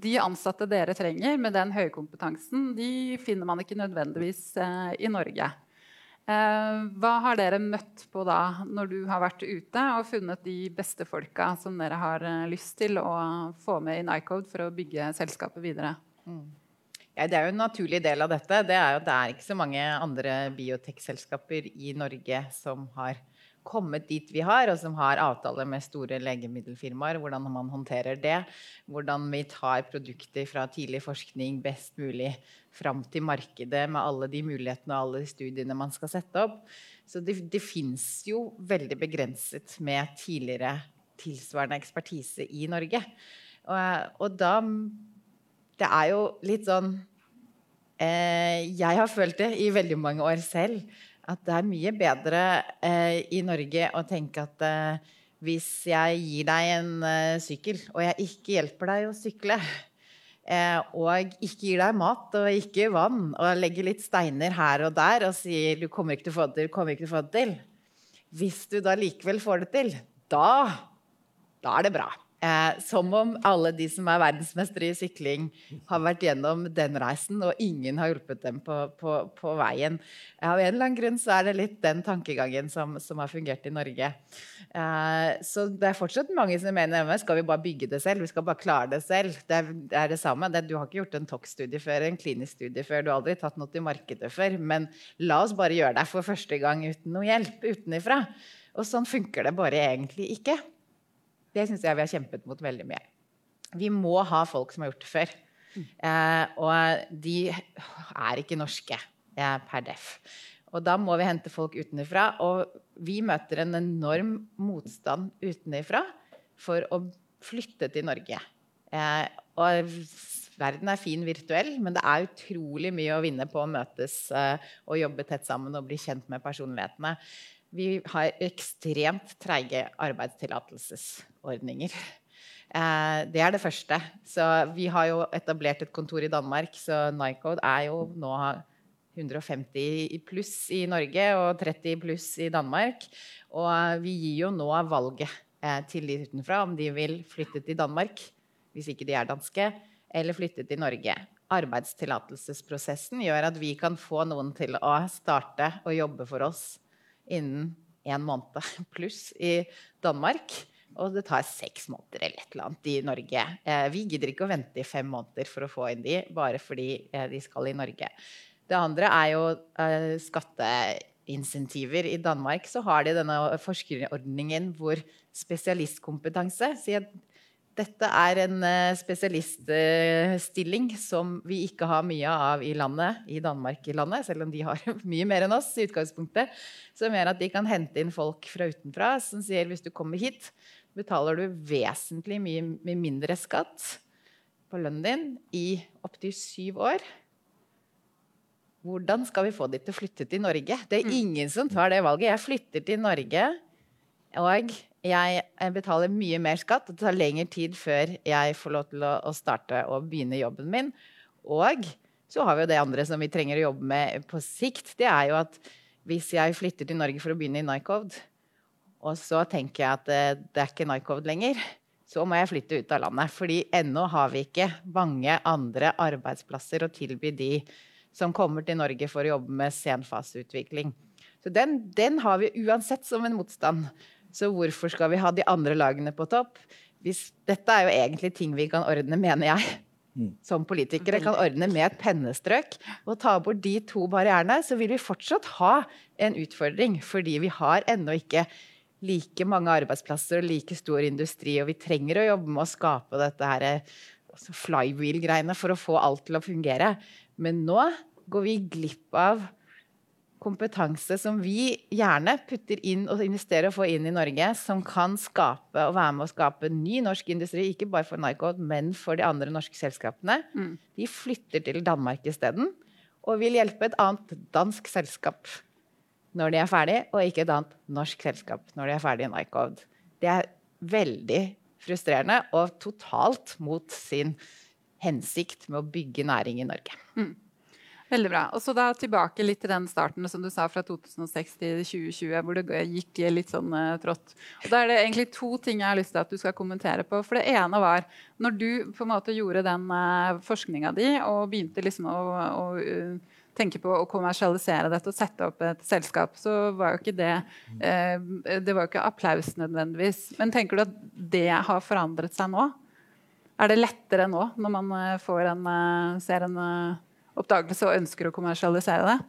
de ansatte dere trenger med den høykompetansen, de finner man ikke nødvendigvis eh, i Norge. Eh, hva har dere møtt på da, når du har vært ute og funnet de beste folka som dere har eh, lyst til å få med i Nycode for å bygge selskapet videre? Mm. Ja, det er jo en naturlig del av dette. Det er jo det er ikke så mange andre biotech-selskaper i Norge som har kommet dit vi har, og som har avtaler med store legemiddelfirmaer. Hvordan man håndterer det. Hvordan vi tar produkter fra tidlig forskning best mulig fram til markedet med alle de mulighetene og alle de studiene man skal sette opp. Så det, det fins jo veldig begrenset med tidligere tilsvarende ekspertise i Norge. Og, og da Det er jo litt sånn Eh, jeg har følt det i veldig mange år selv. At det er mye bedre eh, i Norge å tenke at eh, hvis jeg gir deg en sykkel, og jeg ikke hjelper deg å sykle, og ikke gir deg mat og ikke vann, og legger litt steiner her og der og sier du kommer ikke til å få det til, kommer ikke til å få det til Hvis du da likevel får det til, da, da er det bra. Eh, som om alle de som er verdensmestere i sykling, har vært gjennom den reisen, og ingen har hjulpet dem på, på, på veien. Av en eller annen grunn så er det litt den tankegangen som, som har fungert i Norge. Eh, så det er fortsatt mange som mener at skal vi bare bygge det selv, vi skal bare klare det selv. Det er det, er det samme. Det, du har ikke gjort en TOX-studie før, en klinisk studie før, du har aldri tatt noe til markedet før. Men la oss bare gjøre det for første gang uten noe hjelp utenifra. Og sånn funker det bare egentlig ikke. Det syns jeg vi har kjempet mot veldig mye. Vi må ha folk som har gjort det før. Eh, og de er ikke norske eh, per def. Og da må vi hente folk utenfra. Og vi møter en enorm motstand utenfra for å flytte til Norge. Eh, og verden er fin virtuell, men det er utrolig mye å vinne på å møtes eh, og jobbe tett sammen og bli kjent med personlighetene. Vi har ekstremt treige arbeidstillatelsesordninger. Eh, det er det første. Så vi har jo etablert et kontor i Danmark, så Nycode er jo nå 150 pluss i Norge og 30 pluss i Danmark. Og vi gir jo nå valget eh, til de utenfra om de vil flytte til Danmark, hvis ikke de er danske, eller flytte til Norge. Arbeidstillatelsesprosessen gjør at vi kan få noen til å starte og jobbe for oss innen en måned pluss i Danmark. Og det tar seks måneder eller et eller annet i Norge. Eh, vi gidder ikke å vente i fem måneder for å få inn de, bare fordi eh, de skal i Norge. Det andre er jo eh, skatteinsentiver. I Danmark så har de denne forskerordningen hvor spesialistkompetanse sier at dette er en eh, spesialiststilling som vi ikke har mye av i landet, i Danmark i landet, selv om de har mye mer enn oss i utgangspunktet. Som gjør at de kan hente inn folk fra utenfra som sier hvis du kommer hit, betaler du vesentlig mye mindre skatt på lønnen din i opptil syv år. Hvordan skal vi få de til å flytte til Norge? Det er mm. ingen som tar det valget. Jeg flytter til Norge, og jeg betaler mye mer skatt, og det tar lengre tid før jeg får lov til å, starte og begynne jobben min. Og så har vi jo det andre som vi trenger å jobbe med på sikt. Det er jo at hvis jeg flytter til Norge for å begynne i Nycode, og så tenker jeg at det, det er ikke Nycode lenger, så må jeg flytte ut av landet. Fordi ennå har vi ikke mange andre arbeidsplasser å tilby de som kommer til Norge for å jobbe med senfaseutvikling. Så den, den har vi uansett som en motstand. Så hvorfor skal vi ha de andre lagene på topp? Hvis, dette er jo egentlig ting vi kan ordne, mener jeg. Mm. Som politikere kan ordne med et pennestrøk. Og ta bort de to barrierene, så vil vi fortsatt ha en utfordring. Fordi vi har ennå ikke like mange arbeidsplasser og like stor industri. Og vi trenger å jobbe med å skape dette her altså flywheel-greiene for å få alt til å fungere. Men nå går vi glipp av kompetanse som vi gjerne putter inn og investerer og får inn i Norge, som kan skape og være med å skape ny norsk industri, ikke bare for Nycode, men for de andre norske selskapene. Mm. De flytter til Danmark isteden og vil hjelpe et annet dansk selskap når de er ferdig, og ikke et annet norsk selskap når de er ferdig i Nycode. Det er veldig frustrerende og totalt mot sin hensikt med å bygge næring i Norge. Mm. Veldig bra. Og så da tilbake litt til den starten som du sa fra 2006 til 2020, hvor det gikk litt sånn uh, trått. Og Da er det egentlig to ting jeg har lyst til at du skal kommentere på. For det ene var når du på en måte gjorde den uh, forskninga di og begynte liksom å, å uh, tenke på å kommersialisere dette og sette opp et selskap, så var jo ikke det Det var jo ikke applaus nødvendigvis. Men tenker du at det har forandret seg nå? Er det lettere nå når man får en, ser en oppdagelse og ønsker å kommersialisere det?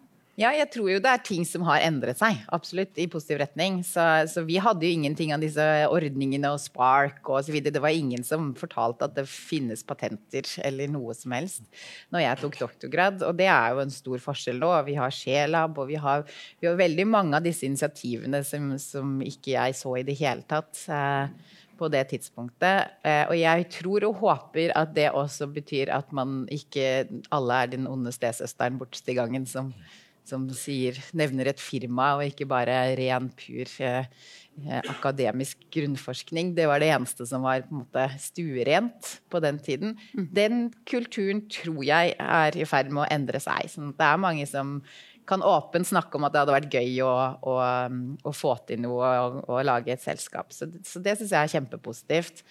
Ja, jeg tror jo det er ting som har endret seg, absolutt, i positiv retning. Så, så vi hadde jo ingenting av disse ordningene og Spark og så videre. Det var ingen som fortalte at det finnes patenter eller noe som helst når jeg tok doktorgrad. Og det er jo en stor forskjell nå. Vi har Sjelab, og vi har, vi har veldig mange av disse initiativene som, som ikke jeg så i det hele tatt. Eh, på det tidspunktet. Eh, og jeg tror og håper at det også betyr at man ikke alle er den onde stesøsteren bortst i gangen som, som sier, nevner et firma, og ikke bare ren, pur eh, akademisk grunnforskning. Det var det eneste som var på en måte stuerent på den tiden. Mm. Den kulturen tror jeg er i ferd med å endre seg. Så det er mange som kan åpent snakke om at det hadde vært gøy å, å, å få til noe og, og, lage et selskap. Så, så det syns jeg er kjempepositivt.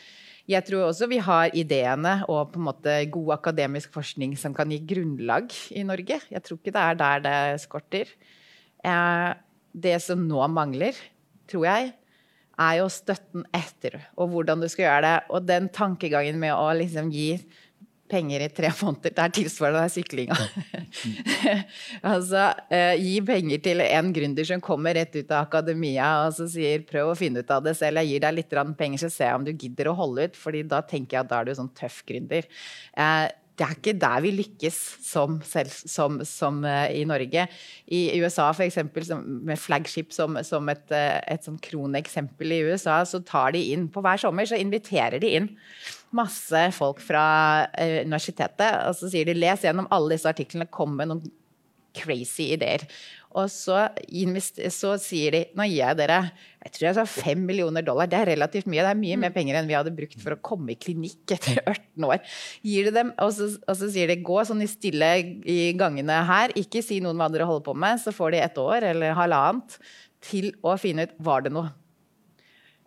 Jeg tror også vi har ideene og på en måte god akademisk forskning som kan gi grunnlag i Norge. Jeg tror ikke det er der det skorter. Eh, det som nå mangler, tror jeg, er jo støtten etter, og hvordan du skal gjøre det. Og den tankegangen med å liksom gi penger i tre måneder. Det er tilsvarende syklinga. altså, eh, gi penger til en gründer som kommer rett ut av akademia og så sier 'prøv å finne ut av det selv', jeg gir deg litt penger, så ser jeg om du gidder å holde ut. fordi da tenker jeg at da er du sånn tøff gründer. Eh, det er ikke der vi lykkes som, selv, som, som uh, i Norge. I USA, f.eks., med flagship som, som et, uh, et sånn kroneksempel i USA, så tar de inn på hver sommer så inviterer de inn masse folk fra uh, universitetet. Og så sier de les gjennom alle disse artiklene, kom med noen crazy ideer. Og så, så, sier de nå gir jeg dere jeg tror jeg sa 5 millioner dollar. Det er relativt mye. Det er mye mer mm. penger enn vi hadde brukt for å komme i klinikk etter 18 år. Gir de dem, og så, og så sier de gå sånn i stille i gangene her. Ikke si noen hva dere holder på med. Så får de et år eller halvannet til å finne ut var det noe.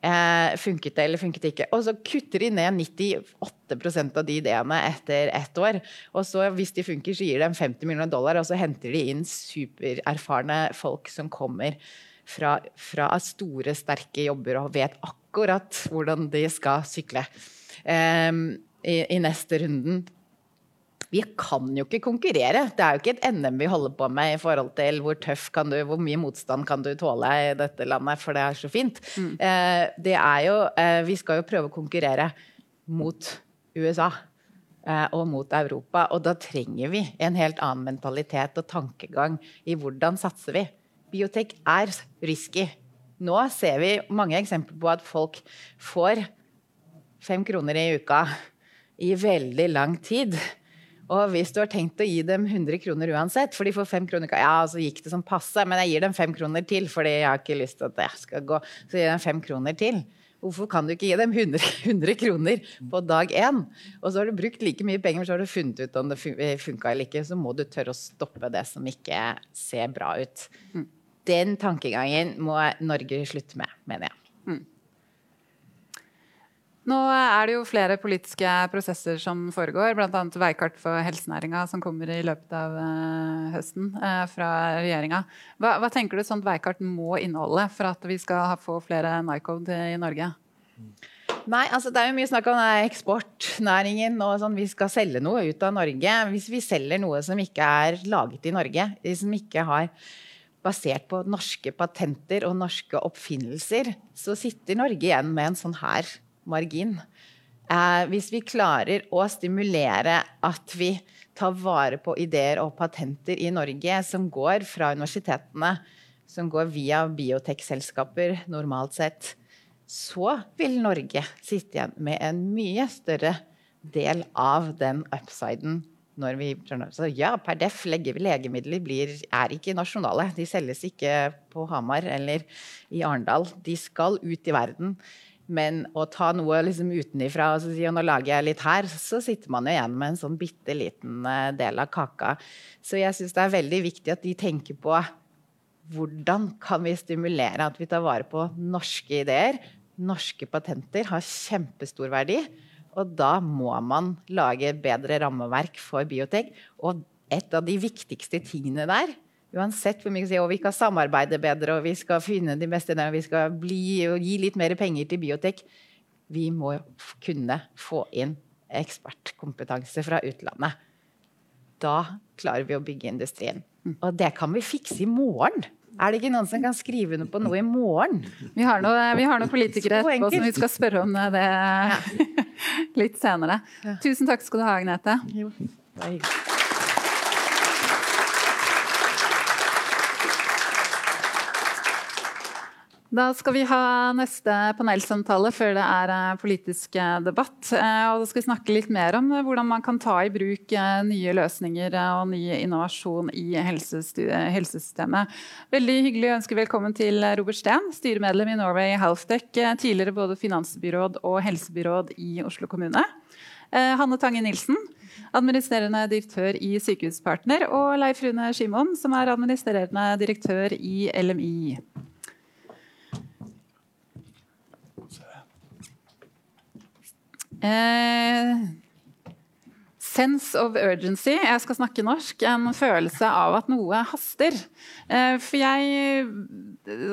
Eh, funket det eller funket det ikke? Og så kutter de ned 98% av de ideene etter ett år. Og så hvis de funker, så gir de 50 millioner dollar, og så henter de inn supererfarne folk som kommer fra, fra store, sterke jobber og vet akkurat hvordan de skal sykle eh, i, i neste runden vi kan jo ikke konkurrere. Det er jo ikke et NM vi holder på med i forhold til hvor tøff kan du, hvor mye motstand kan du tåle i dette landet, for det er så fint. Mm. Eh, det er jo eh, Vi skal jo prøve å konkurrere mot USA eh, og mot Europa, og da trenger vi en helt annen mentalitet og tankegang i hvordan satser vi. Biotek er risky. Nå ser vi mange eksempler på at folk får fem kroner i uka i veldig lang tid. Og hvis du har tenkt å gi dem 100 kroner uansett, for de får 5 kroner Ja, så gikk det som passe, men jeg gir dem 5 kroner til, fordi jeg har ikke lyst til at det skal gå. Så gir jeg dem 5 kroner til. Hvorfor kan du ikke gi dem 100, 100 kroner på dag én? Og så har du brukt like mye penger, så har du funnet ut om det funka eller ikke. Så må du tørre å stoppe det som ikke ser bra ut. Mm. Den tankegangen må Norge slutte med, mener jeg. Nå er det jo flere politiske prosesser som foregår, bl.a. veikart for helsenæringa som kommer i løpet av uh, høsten uh, fra regjeringa. Hva, hva, tenker du sånt veikart må inneholde for at vi skal få flere Nycode i Norge? Nei, altså Det er jo mye snakk om eksportnæringen og sånn. Vi skal selge noe ut av Norge. Hvis vi selger noe som ikke er laget i Norge, som ikke har basert på norske patenter og norske oppfinnelser, så sitter Norge igjen med en sånn her margin. Eh, hvis vi klarer å stimulere at vi tar vare på ideer og patenter i Norge som går fra universitetene, som går via biotekselskaper normalt sett, så vil Norge sitte igjen med en mye større del av den upsiden når vi Så ja, per def, legemidler blir, er ikke nasjonale. De selges ikke på Hamar eller i Arendal. De skal ut i verden. Men å ta noe liksom utenifra og si nå lager jeg litt her, så sitter man jo igjen med en sånn bitte liten eh, del av kaka. Så jeg syns det er veldig viktig at de tenker på hvordan kan vi stimulere at vi tar vare på norske ideer. Norske patenter har kjempestor verdi. Og da må man lage bedre rammeverk for biotek. Og et av de viktigste tingene der Uansett hvor mye vi vi skal samarbeide bedre og vi skal finne de beste og vi skal bli, og gi litt mer penger til biotek Vi må kunne få inn ekspertkompetanse fra utlandet. Da klarer vi å bygge industrien. Og det kan vi fikse i morgen. Er det ikke noen som kan skrive under på noe i morgen? Vi har noen politikere etterpå som vi skal spørre om det litt senere. Tusen takk skal du ha, Agnete. Jo, det er hyggelig. Da skal vi ha neste panelsamtale før det er eh, politisk eh, debatt. Eh, og da skal vi snakke litt mer om hvordan man kan ta i bruk nye løsninger og ny innovasjon i helsesystemet. Veldig hyggelig å ønske velkommen til Robert Steen, styremedlem i Norway Healthtech, tidligere både finansbyråd og helsebyråd i Oslo kommune. Hanne Tange Nilsen, administrerende direktør i Sykehuspartner, og Leif Rune Skimon, som er administrerende direktør i LMI. Eh, sense of urgency. Jeg skal snakke norsk. En følelse av at noe haster. Eh, for jeg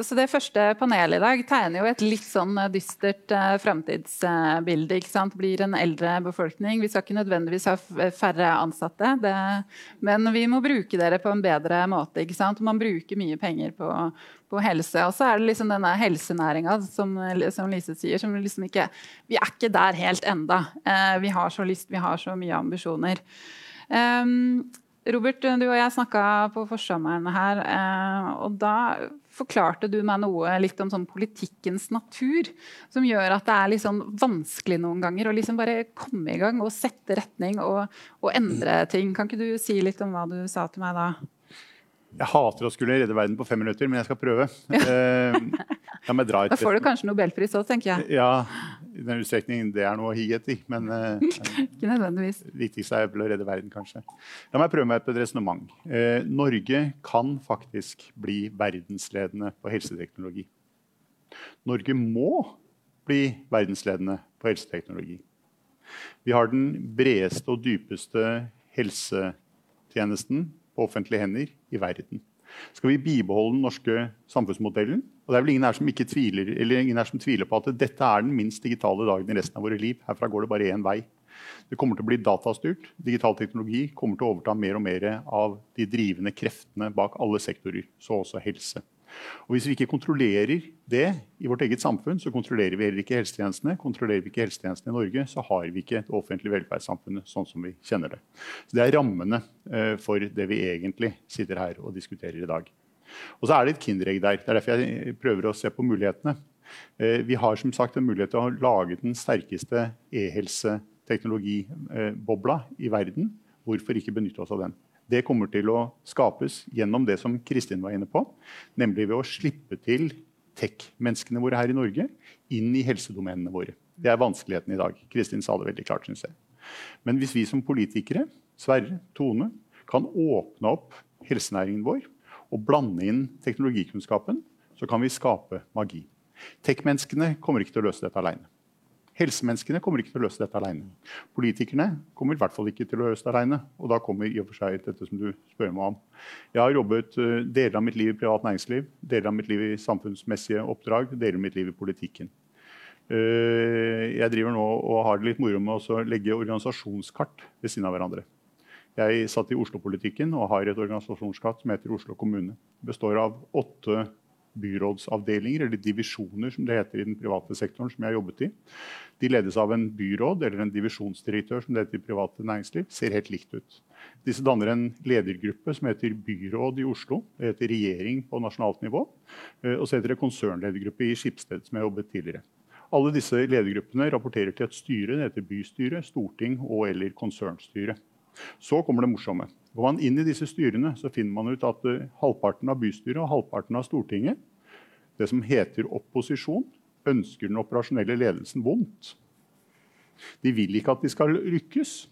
så Det første panelet i dag tegner jo et litt sånn dystert uh, framtidsbilde. Uh, Blir en eldre befolkning. Vi skal ikke nødvendigvis ha færre ansatte. Det, men vi må bruke dere på en bedre måte. Man bruker mye penger på, på helse. Og så er det liksom denne helsenæringa som, som, Lise sier, som liksom ikke Vi er ikke der helt enda. Uh, vi har så lyst, vi har så mye ambisjoner. Um, Robert, du og jeg snakka på forsommeren her, eh, og da forklarte du meg noe litt om sånn politikkens natur, som gjør at det er litt sånn vanskelig noen ganger å liksom bare komme i gang og sette retning og, og endre ting. Kan ikke du si litt om hva du sa til meg da? Jeg hater å skulle redde verden på fem minutter, men jeg skal prøve. Eh, da får du kanskje nobelpris òg, tenker jeg. Ja, i den utstrekning det er noe å hige etter. Men eh, ikke nødvendigvis. det viktigste er vel å redde verden, kanskje. La meg prøve meg på et resonnement. Eh, Norge kan faktisk bli verdensledende på helseteknologi. Norge må bli verdensledende på helseteknologi. Vi har den bredeste og dypeste helsetjenesten på offentlige hender i verden. Skal vi bibeholde den norske samfunnsmodellen? Og det er vel ingen her som, tviler, ingen her som tviler på at dette er den minst digitale dagen i resten av våre liv. Herfra går det bare én vei. Det kommer til å bli datastyrt. Digital teknologi kommer til å overta mer og mer av de drivende kreftene bak alle sektorer, så også helse. Og Hvis vi ikke kontrollerer det i vårt eget samfunn, så kontrollerer vi heller ikke helsetjenestene. Kontrollerer vi ikke helsetjenestene i Norge, så har vi ikke det offentlige velferdssamfunnet sånn som vi kjenner det. Så Det er rammene uh, for det vi egentlig sitter her og diskuterer i dag. Og så er det et kinderegg der. Det er derfor jeg prøver å se på mulighetene. Uh, vi har som sagt en mulighet til å lage den sterkeste e-helseteknologibobla i verden. Hvorfor ikke benytte oss av den? Det kommer til å skapes gjennom det som Kristin var inne på, nemlig ved å slippe til tech-menneskene våre her i Norge inn i helsedomenene våre. Det er vanskeligheten i dag. Kristin sa det veldig klart, synes jeg. Men hvis vi som politikere, Sverre, Tone, kan åpne opp helsenæringen vår og blande inn teknologikunnskapen, så kan vi skape magi. Tech-menneskene kommer ikke til å løse dette aleine. Helsemenneskene kommer ikke til å løse dette alene. Politikerne kommer i hvert fall ikke til å løse det alene. Og da kommer i og for seg dette som du spør meg om. Jeg har jobbet uh, deler av mitt liv i privat næringsliv, deler av mitt liv i samfunnsmessige oppdrag, deler av mitt liv i politikken. Uh, jeg driver nå og har det litt moro med å legge organisasjonskart ved siden av hverandre. Jeg satt i Oslo-politikken og har et organisasjonskart som heter Oslo kommune. Det består av åtte byrådsavdelinger, eller divisjoner som det heter i den private sektoren, som jeg har jobbet i. De ledes av en byråd eller en divisjonsdirektør, som det heter i private næringsliv. Ser helt likt ut. Disse danner en ledergruppe som heter byråd i Oslo. Det heter regjering på nasjonalt nivå. Eh, og så heter det konsernledergruppe i Skipsted, som jeg jobbet tidligere. Alle disse ledergruppene rapporterer til et styre. Det heter bystyre, storting og eller konsernstyre. Så kommer det morsomme. Går man inn i disse styrene, så finner man ut at uh, halvparten av bystyret og halvparten av Stortinget, det som heter opposisjon, ønsker den operasjonelle ledelsen vondt. De vil ikke at de skal lykkes.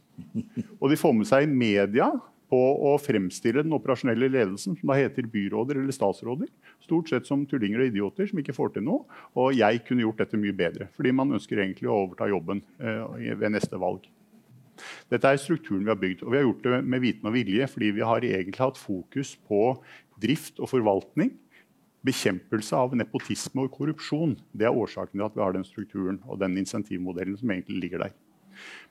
Og de får med seg media på å fremstille den operasjonelle ledelsen, som da heter byråder eller statsråder, stort sett som tullinger og idioter som ikke får til noe. Og jeg kunne gjort dette mye bedre, fordi man ønsker egentlig å overta jobben eh, ved neste valg. Dette er strukturen vi har bygd, og vi har gjort det med viten og vilje fordi vi har egentlig hatt fokus på drift og forvaltning. Bekjempelse av nepotisme og korrupsjon. Det er årsaken til at vi har den strukturen og den insentivmodellen som egentlig ligger der.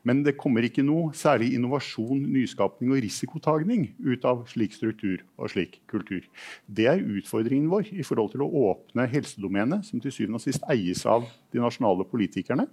Men det kommer ikke noe særlig innovasjon, nyskapning og risikotagning ut av slik struktur og slik kultur. Det er utfordringen vår i forhold til å åpne helsedomenet, som til syvende og sist eies av de nasjonale politikerne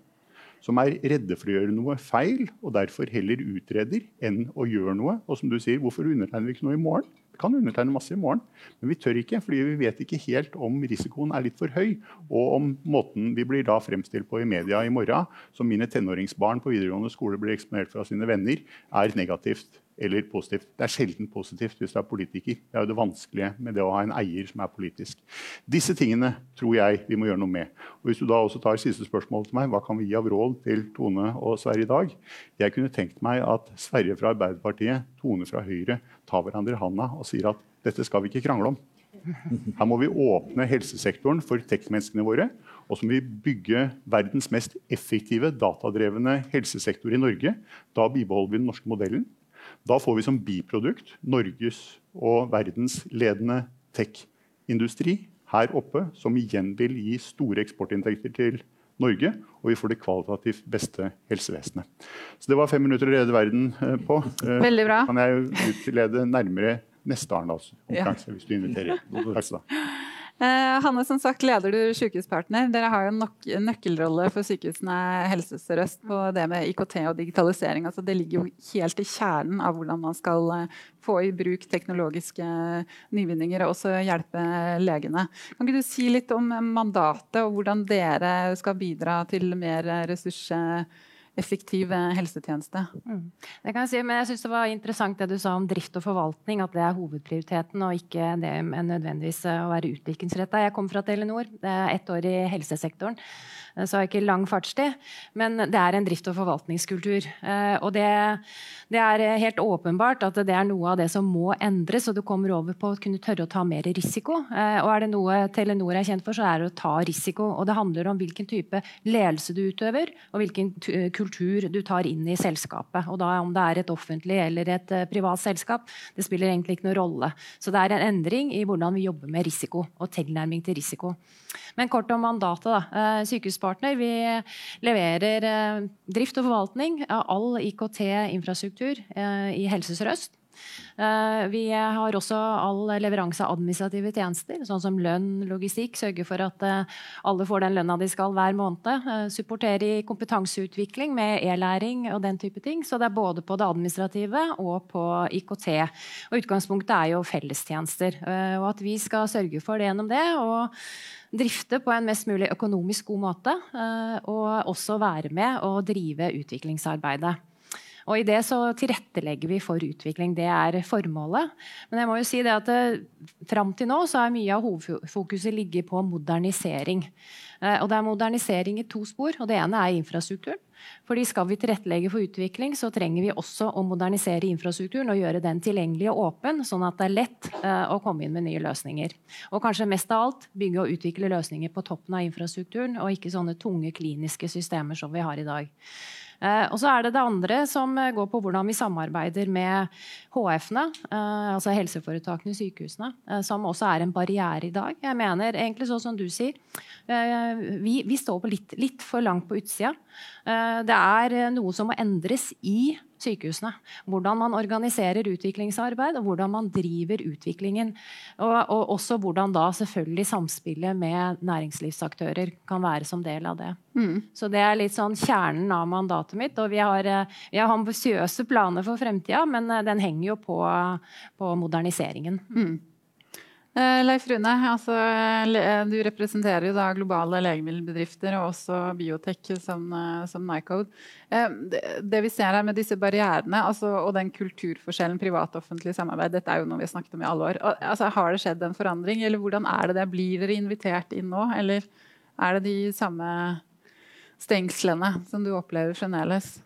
som er redde for å gjøre noe feil, og derfor heller utreder enn å gjøre noe. Og som du sier, hvorfor undertegner vi ikke noe i morgen? Vi kan undertegne masse i morgen, men vi tør ikke, fordi vi vet ikke helt om risikoen er litt for høy, og om måten vi blir da fremstilt på i media i morgen, som mine tenåringsbarn på videregående skole blir eksponert fra sine venner, er negativt eller positivt. Det er sjelden positivt hvis du er politiker. Det er jo det vanskelige med det å ha en eier som er politisk. Disse tingene tror jeg vi må gjøre noe med. Og hvis du da også tar siste spørsmål til meg, Hva kan vi gi av råd til Tone og Sverre i dag? Jeg kunne tenkt meg at Sverre fra Arbeiderpartiet, Tone fra Høyre tar hverandre i handa og sier at dette skal vi ikke krangle om. Her må vi åpne helsesektoren for tekstmenneskene våre. Og så må vi bygge verdens mest effektive datadrevne helsesektor i Norge. Da bibeholder vi den norske modellen. Da får vi som biprodukt Norges og verdens ledende tech-industri her oppe, som igjen vil gi store eksportinntekter til Norge, og vi får det kvalitativt beste helsevesenet. Så Det var fem minutter å redde verden eh, på. Eh, Veldig bra. kan jeg utlede nærmere neste Arendalskonferanse, ja. hvis du inviterer. Takk skal du ha. Eh, Hanne, som sagt leder du Sykehuspartner. Dere har jo en nøkkelrolle for sykehusene Helse Sør-Øst på det med IKT og digitalisering. Altså, det ligger jo helt i kjernen av hvordan man skal eh, få i bruk teknologiske nyvinninger og også hjelpe legene. Kan ikke du si litt om mandatet og hvordan dere skal bidra til mer ressurser? Effektiv eh, helsetjeneste. Mm. Det kan Jeg si, men jeg synes det var interessant det du sa om drift og forvaltning. At det er hovedprioriteten, og ikke det nødvendigvis å være utviklingsretta. Jeg kommer fra Telenor. Det er ett år i helsesektoren. Eh, så har jeg ikke lang fartstid. Men det er en drift- og forvaltningskultur. Eh, og det, det, er helt åpenbart at det er noe av det som må endres, og du kommer over på å kunne tørre å ta mer risiko. Eh, og er det noe Telenor er kjent for, så er det å ta risiko. Og det handler om hvilken type ledelse du utøver, og hvilken kultur du tar inn i selskapet. Og da om det er et offentlig eller et privat selskap, det spiller egentlig ikke noen rolle. Så det er en endring i hvordan vi jobber med risiko og tilnærming til risiko. Men kort om mandatet. da. Sykehuspartner Vi leverer eh, drift og forvaltning av all IKT-infrastruktur eh, i Helse Sør-Øst. Eh, vi har også all leveranse av administrative tjenester, sånn som lønn, logistikk. Sørge for at alle får den lønna de skal hver måned. Supportere i kompetanseutvikling med e-læring og den type ting. Så det er både på det administrative og på IKT. Og utgangspunktet er jo fellestjenester. Og at vi skal sørge for det gjennom det. og drifte på en mest mulig økonomisk god måte. Eh, og også være med og drive utviklingsarbeidet. Og I det så tilrettelegger vi for utvikling. Det er formålet. Men jeg må jo si det at eh, fram til nå så er mye av hovedfokuset ligget på modernisering. Eh, og det er modernisering i to spor. og Det ene er infrastrukturen. Fordi Skal vi tilrettelegge for utvikling, så trenger vi også å modernisere infrastrukturen og gjøre den tilgjengelig og åpen, sånn at det er lett uh, å komme inn med nye løsninger. Og kanskje mest av alt bygge og utvikle løsninger på toppen av infrastrukturen, og ikke sånne tunge kliniske systemer som vi har i dag. Uh, og så er det det andre som uh, går på hvordan vi samarbeider med HF-ene, uh, altså helseforetakene i sykehusene, som også er en barriere i dag. Jeg mener egentlig sånn som du sier, vi, vi, står litt, litt, for langt på utsida. Det er noe som må endres i sykehusene. Hvordan man organiserer utviklingsarbeid, og hvordan man driver utviklingen. Og, og også hvordan da selvfølgelig samspillet med næringslivsaktører kan være som del av det. Mm. Så det er litt sånn kjernen av mandatet mitt. Og vi har, eh, vi har ambisiøse planer for fremtida, men eh, den henger jo på, på moderniseringen. Mm. Eh, Leif Rune, altså, du representerer jo da globale legemiddelbedrifter og også biotek som, eh, som Nycode. Eh, det, vi ser her med disse barrierene altså, og den kulturforskjellen privat-offentlig samarbeid, dette er jo noe vi har snakket om i alle år. Altså, har det skjedd en forandring, eller hvordan er det det? Blir dere invitert inn nå, eller Er det de samme stengslene som du opplever fremdeles?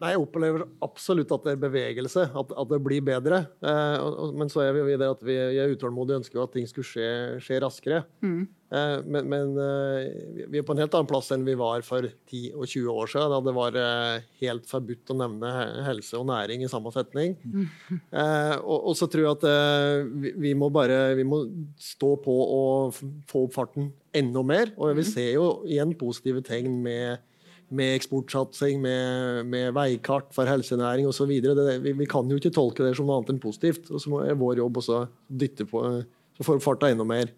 Nei, Jeg opplever absolutt at det er bevegelse, at, at det blir bedre. Eh, og, men så er vi jo at vi, er utålmodige og ønsker at ting skulle skje, skje raskere. Mm. Eh, men, men eh, vi er på en helt annen plass enn vi var for 10 og 20 år siden, da det var eh, helt forbudt å nevne helse og næring i samme setning. Mm. Og, og, så tror jeg at eh, vi, vi, må bare vi må stå på og få opp farten enda mer. Og vi mm. ser jo igjen positive tegn med med eksportsatsing, med, med, veikart for helsenæring osv. Vi, vi kan jo ikke tolke det som noe annet enn positivt. Og så er vår jobb også å dytte på så får farta enda mer.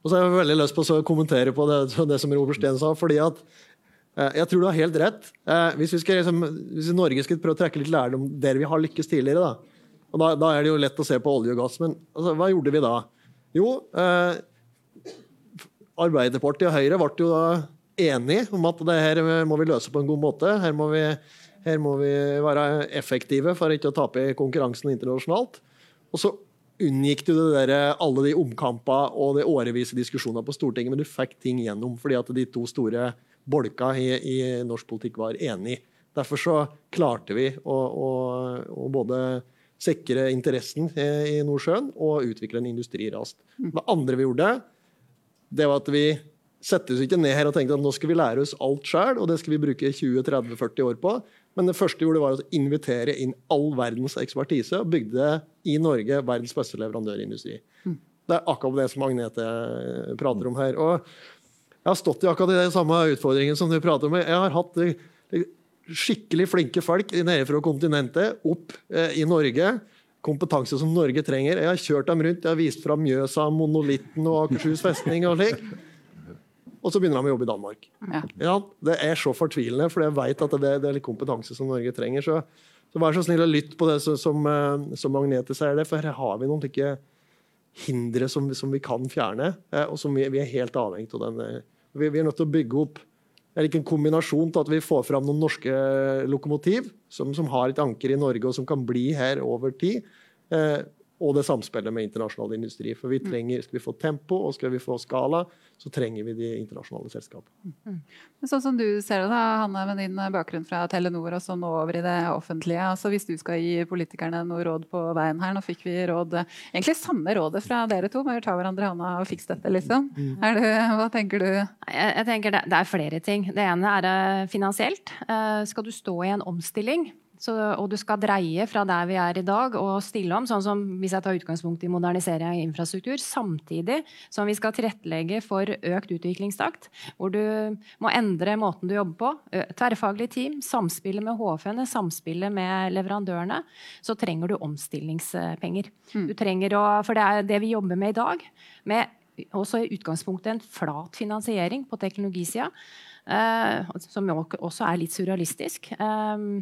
Og så har jeg veldig lyst på å kommentere på det, det som Robert Steen sa. fordi at eh, jeg tror du har helt rett. Eh, hvis, vi skal, liksom, hvis Norge skal prøve å trekke litt lærdom der vi har lykkes tidligere, da, og da, da, er det jo lett å se på olje og gass. Men altså, hva gjorde vi da? Jo, eh, Arbeiderpartiet og Høyre ble jo da enige om at det her må vi løse på en god måte. Her må vi, her må vi være effektive for ikke å tape i konkurransen internasjonalt. Og så unngikk du der, alle de omkampene og de årevise diskusjonene på Stortinget, men du fikk ting gjennom fordi at de to store bolka i, i norsk politikk var enige. Derfor så klarte vi å, å, å både sikre interessen i Nordsjøen og utvikle en industri raskt. Det andre vi gjorde, det var at vi settes ikke ned her og tenker at nå skal vi lære oss alt sjøl, og det skal vi bruke 20-30-40 år på. Men det første vi gjorde, var å invitere inn all verdens ekspertise og bygde i Norge verdens beste leverandørindustri. Det er akkurat det som Agnete eh, prater om her. Og jeg har stått i akkurat de samme utfordringene som du prater om. Jeg har hatt eh, skikkelig flinke folk nede fra kontinentet opp eh, i Norge. Kompetanse som Norge trenger. Jeg har kjørt dem rundt, jeg har vist fram Mjøsa, Monolitten og Akershus festning og slik og så begynner han å jobbe i Danmark. Ja. Ja, det er så fortvilende, for jeg vet at det, det, er litt kompetanse som Norge trenger. Så, så vær så snill å lytte på det som, som, eh, som Magnete sier, det, for her har vi noen slike hindre som, som, vi kan fjerne, eh, og som vi, vi er helt avhengig av. den. Eh, vi, vi, er nødt til å bygge opp ikke en kombinasjon til at vi får fram noen norske lokomotiv som, som har et anker i Norge, og som kan bli her over tid. Eh, og det samspillet med internasjonal industri. For vi mm. trenger, Skal vi få tempo og skal vi få skala, så trenger vi de internasjonale selskapene. Mm. Sånn som du ser det, da, Hanne, med din bakgrunn fra Telenor og så nå over i det offentlige. altså Hvis du skal gi politikerne noe råd på veien her, nå fikk vi råd, egentlig samme rådet fra dere to, må ta hverandre i hånda og fikse dette, liksom. Mm. Du, hva tenker du? Jeg, jeg tenker det, det, er flere ting. Det ene er eh, finansielt. Uh, skal du stå i en omstilling, så, og du skal dreie fra der vi er i dag og stille om, sånn som hvis jeg tar utgangspunkt i modernisering av infrastruktur, samtidig som vi skal tilrettelegge for økt utviklingstakt, hvor du må endre måten du jobber på, tverrfaglig team, samspillet med HF-ene, samspillet med leverandørene, så trenger du omstillingspenger. Mm. Du trenger å, for det er det vi jobber med i dag, med også i utgangspunktet en flat finansiering på teknologisida. Eh, som også er litt surrealistisk. Um,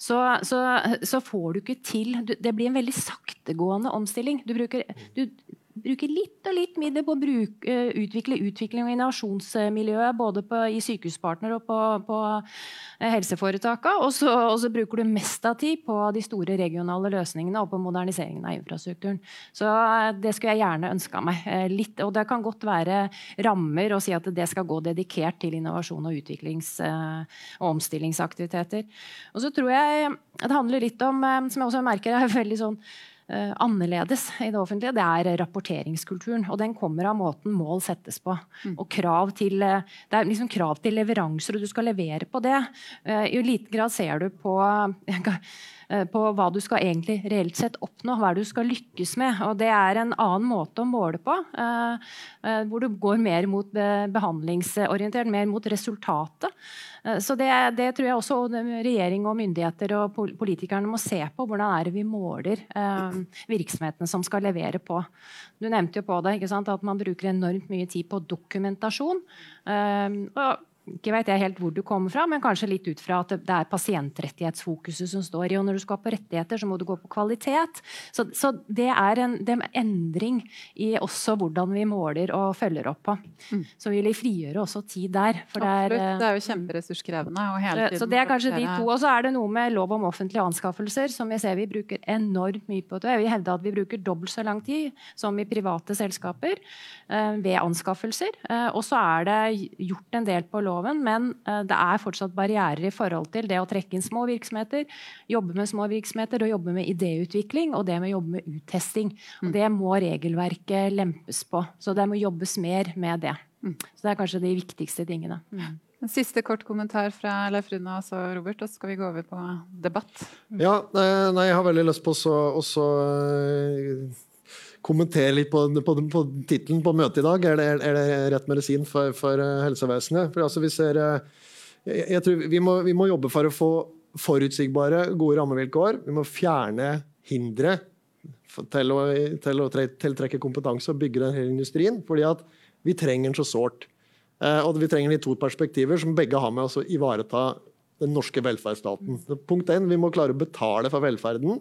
så, så, så, får du ikke til Det blir en veldig saktegående omstilling. Du bruker, du, bruker litt og litt midler på å bruke, uh, utvikle utvikling og innovasjonsmiljøet både på, i Sykehuspartner og på, på uh, helseforetakene. Og, og, så bruker du mest av tid på de store regionale løsningene og på moderniseringen av infrastrukturen. Så uh, det skulle jeg gjerne ønska meg. litt, og det kan godt være rammer å si at det skal gå dedikert til innovasjon og utviklings- og omstillingsaktiviteter. Og så tror jeg det handler litt om, som jeg også merker er veldig sånn uh, annerledes i det offentlige, det er rapporteringskulturen. Og den kommer av måten mål settes på. Mm. Og krav til, uh, det er liksom krav til leveranser, og du skal levere på det. Uh, I liten grad ser du på på hva du skal egentlig reelt sett oppnå, hva du skal lykkes med. Og det er en annen måte å måle på, hvor du går mer mot behandlingsorientert, mer mot resultatet. Eh, så det, det, tror jeg også regjering og myndigheter og politikerne må se på. Hvordan er det vi måler eh, virksomhetene som skal levere på. Du nevnte jo på det, at man bruker enormt mye tid på dokumentasjon. Eh, og ikke vet jeg helt hvor du kommer fra, men kanskje litt ut fra at det er pasientrettighetsfokuset som står i. Og når du skal på rettigheter, så må du gå på kvalitet. Så, så det, er en, det er en endring i også hvordan vi måler og følger opp på. Mm. Så vi vil frigjøre også tid der. For det er, eh, det er jo kjemperessurskrevende. så, så det er kanskje de to. Og så er det noe med lov om offentlige anskaffelser som vi ser vi bruker enormt mye på. Jeg vil hevde at vi bruker dobbelt så lang tid som i private selskaper eh, ved anskaffelser. Eh, og så er det gjort en del på lov loven, men eh, det er fortsatt barrierer i forhold til det å trekke inn små virksomheter, jobbe med små virksomheter og jobbe med idéutvikling og det med å jobbe med uttesting. Og mm. det må regelverket lempes på. Så det må jobbes mer med det. Mm. Så det er kanskje de viktigste tingene. Mm. En siste kort kommentar fra Leif Rune og så Robert, og så skal vi gå over på debatt. Ja, nei, jeg har veldig lyst på å kommentere litt på, på, på tittelen på møtet i dag. Er det, er det rett medisin for, for eh, helsevesenet? For altså, vi, ser, eh, jeg, jeg tror vi må, vi må, jobbe for å få forutsigbare, gode rammevilkår. Vi må fjerne hindre til å, til å tiltrekke kompetanse og bygge den hele industrien. fordi at vi trenger den så sårt. Eh, og vi trenger den i to perspektiver, som begge har med oss å ivareta den norske velferdsstaten. Punkt 1, Vi må klare å betale for velferden.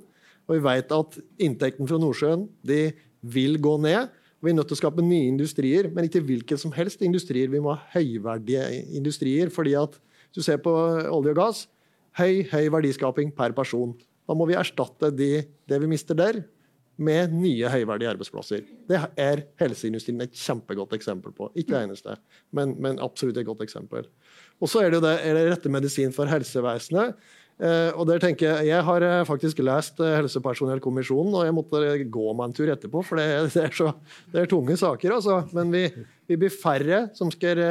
Og vi vet at inntekten fra Nordsjøen de vil gå ned. Vi er nødt til å skape nye industrier, men ikke hvilke som helst industrier. Vi må ha høyverdige industrier. fordi at hvis du ser på olje og gass, høy, høy verdiskaping per person. Da må vi erstatte de, det vi mister der, med nye høyverdige arbeidsplasser. Det er helseindustrien et kjempegodt eksempel på. Ikke det eneste, men, men absolutt et godt eksempel. Og så er det, det, er det rette medisin for helsevesenet. Uh, og der tenker Jeg jeg har uh, faktisk lest uh, Helsepersonellkommisjonen, og jeg måtte gå meg en tur etterpå, for det, det, er, så, det er, tunge saker. Altså. Men vi, vi, blir færre som skal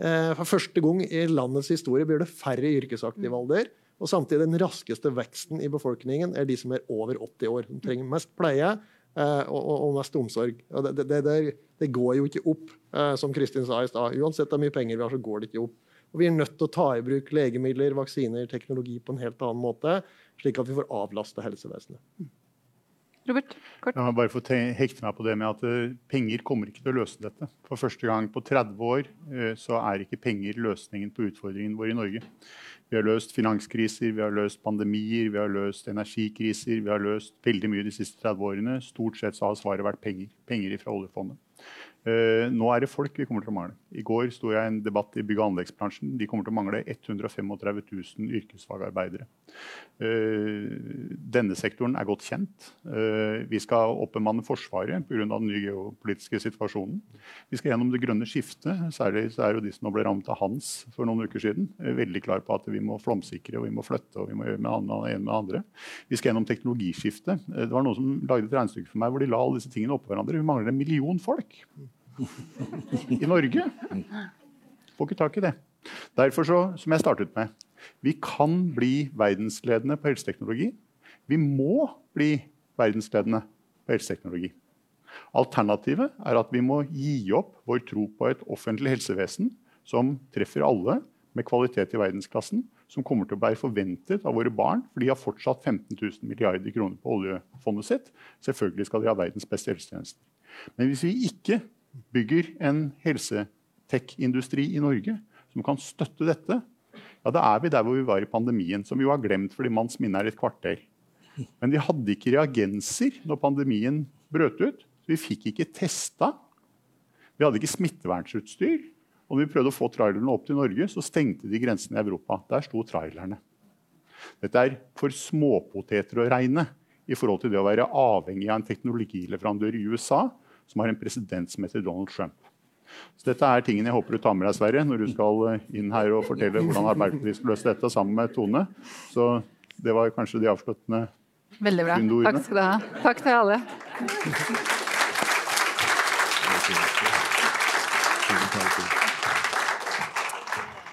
For første gang i landets historie blir det færre i yrkesaktiv alder. Og samtidig den raskeste veksten i befolkningen er de som er over 80 år. De trenger mest pleie og, og, og, mest omsorg. Og det, det, går jo ikke opp, som Kristin sa i stad. Uansett hvor mye penger vi har, så går det ikke opp. Og vi er nødt til å ta i bruk legemidler, vaksiner, teknologi på en helt annen måte, slik at vi får avlaste helsevesenet. Robert, kort. Jeg må bare få hekte meg på det med at uh, Penger kommer ikke til å løse dette. For første gang på 30 år uh, så er ikke penger løsningen på utfordringen vår i Norge. Vi har løst finanskriser, vi har løst pandemier, vi har løst energikriser. Vi har løst veldig mye de siste 30 årene. Stort sett så har svaret vært penger. Penger fra oljefondet. Uh, nå er det folk vi kommer til å mangle. I går sto jeg i en debatt i bygg- og anleggsbransjen. De kommer til å mangle 135 000 yrkesfagarbeidere. Uh, denne sektoren er godt kjent. Uh, vi skal oppbemanne Forsvaret pga. den nye geopolitiske situasjonen. Vi skal gjennom det grønne skiftet. Særlig er jo de som nå ble rammet av Hans for noen uker siden, veldig klar på at vi må flomsikre og vi må flytte og vi må gjøre med ene med andre. Vi skal gjennom teknologiskiftet. Det var noen som lagde et regnestykke for meg hvor de la alle disse tingene oppå hverandre. Vi mangler en million folk i Norge. Får ikke tak i det. Derfor, så, som jeg startet med, vi kan bli verdensledende på helseteknologi. Vi må bli verdensledende på helseteknologi. Alternativet er at vi må gi opp vår tro på et offentlig helsevesen som treffer alle med kvalitet i verdensklassen, som kommer til å være forventet av våre barn, for de har fortsatt 15 000 milliarder kroner på oljefondet sitt. Selvfølgelig skal de ha verdens beste helsetjenester. Men hvis vi ikke bygger en helsetech-industri i Norge som kan støtte dette, ja, da er vi der hvor vi var i pandemien, som vi jo har glemt fordi manns minne er et kvarter. Men vi hadde ikke reagenser når pandemien brøt ut. Vi fikk ikke testa. Vi hadde ikke smittevernutstyr. Og når vi prøvde å få trailerne opp til Norge, så stengte de grensene i Europa. Der sto trailerne. Dette er for småpoteter å regne i forhold til det å være avhengig av en teknologileverandør i USA som har en president som heter Donald Trump. Så dette er tingene jeg håper du tar med deg, Sverre, når du skal eh, inn her og fortelle hvordan Arbeiderpartiet skal løse dette sammen med Tone. Så det var kanskje de avsluttende Veldig bra. Takk skal du ha. Takk til alle.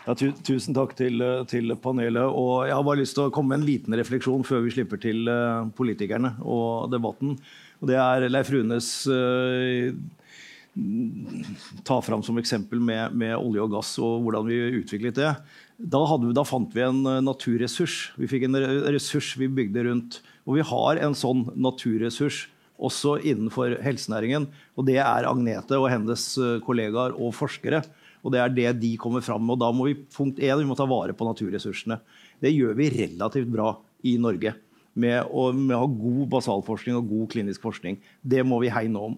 Ja, tu tusen takk til, til, panelet. og Jeg har bare lyst til å komme med en liten refleksjon før vi slipper til uh, politikerne og debatten. Og det er Leif Runes uh, ta fram som eksempel med, med, olje og gass og hvordan vi utviklet det. Da, hadde, da, fant vi en eh, naturressurs. Vi fikk en ressurs vi bygde rundt. Og vi har en sånn naturressurs også innenfor helsenæringen. Og det er Agnete og hennes kollegaer og forskere. Og det er det de kommer fram med. Og da må vi punkt 1, vi må ta vare på naturressursene. Det gjør vi relativt bra i Norge. Med å, med å ha god basalforskning og god klinisk forskning. Det må vi hegne om.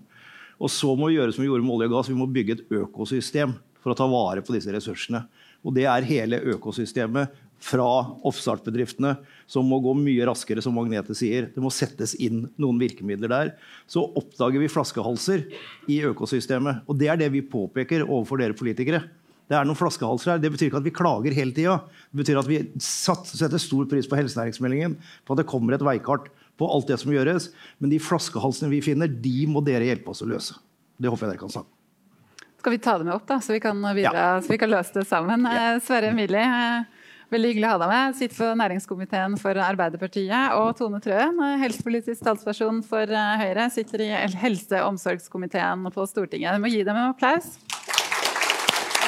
Og så må vi gjøre som vi gjorde med olje og gass. Vi må bygge et økosystem for å ta vare på disse ressursene. Og det er hele økosystemet fra offstartbedriftene, som må gå mye raskere, som Magnete sier. Det må settes inn noen virkemidler der. Så oppdager vi flaskehalser i økosystemet. Og det er det vi påpeker overfor dere politikere. Det er noen flaskehalser her. Det betyr ikke at vi klager hele tida. Det betyr at vi setter stor pris på helsenæringsmeldingen, på at det kommer et veikart på alt det som gjøres. Men de flaskehalsene vi finner, de må dere hjelpe oss å løse. Det håper jeg dere kan snakke Skal vi ta det med opp, da, så vi kan, videre, ja. så vi kan løse det sammen? Ja. Eh, Sverre Myrli, eh, veldig hyggelig å ha deg med. Sitter for næringskomiteen for Arbeiderpartiet. Og Tone Trøen, eh, helsepolitisk talsperson for Høyre, sitter i helse- og omsorgskomiteen på Stortinget. Vi må gi dem en applaus.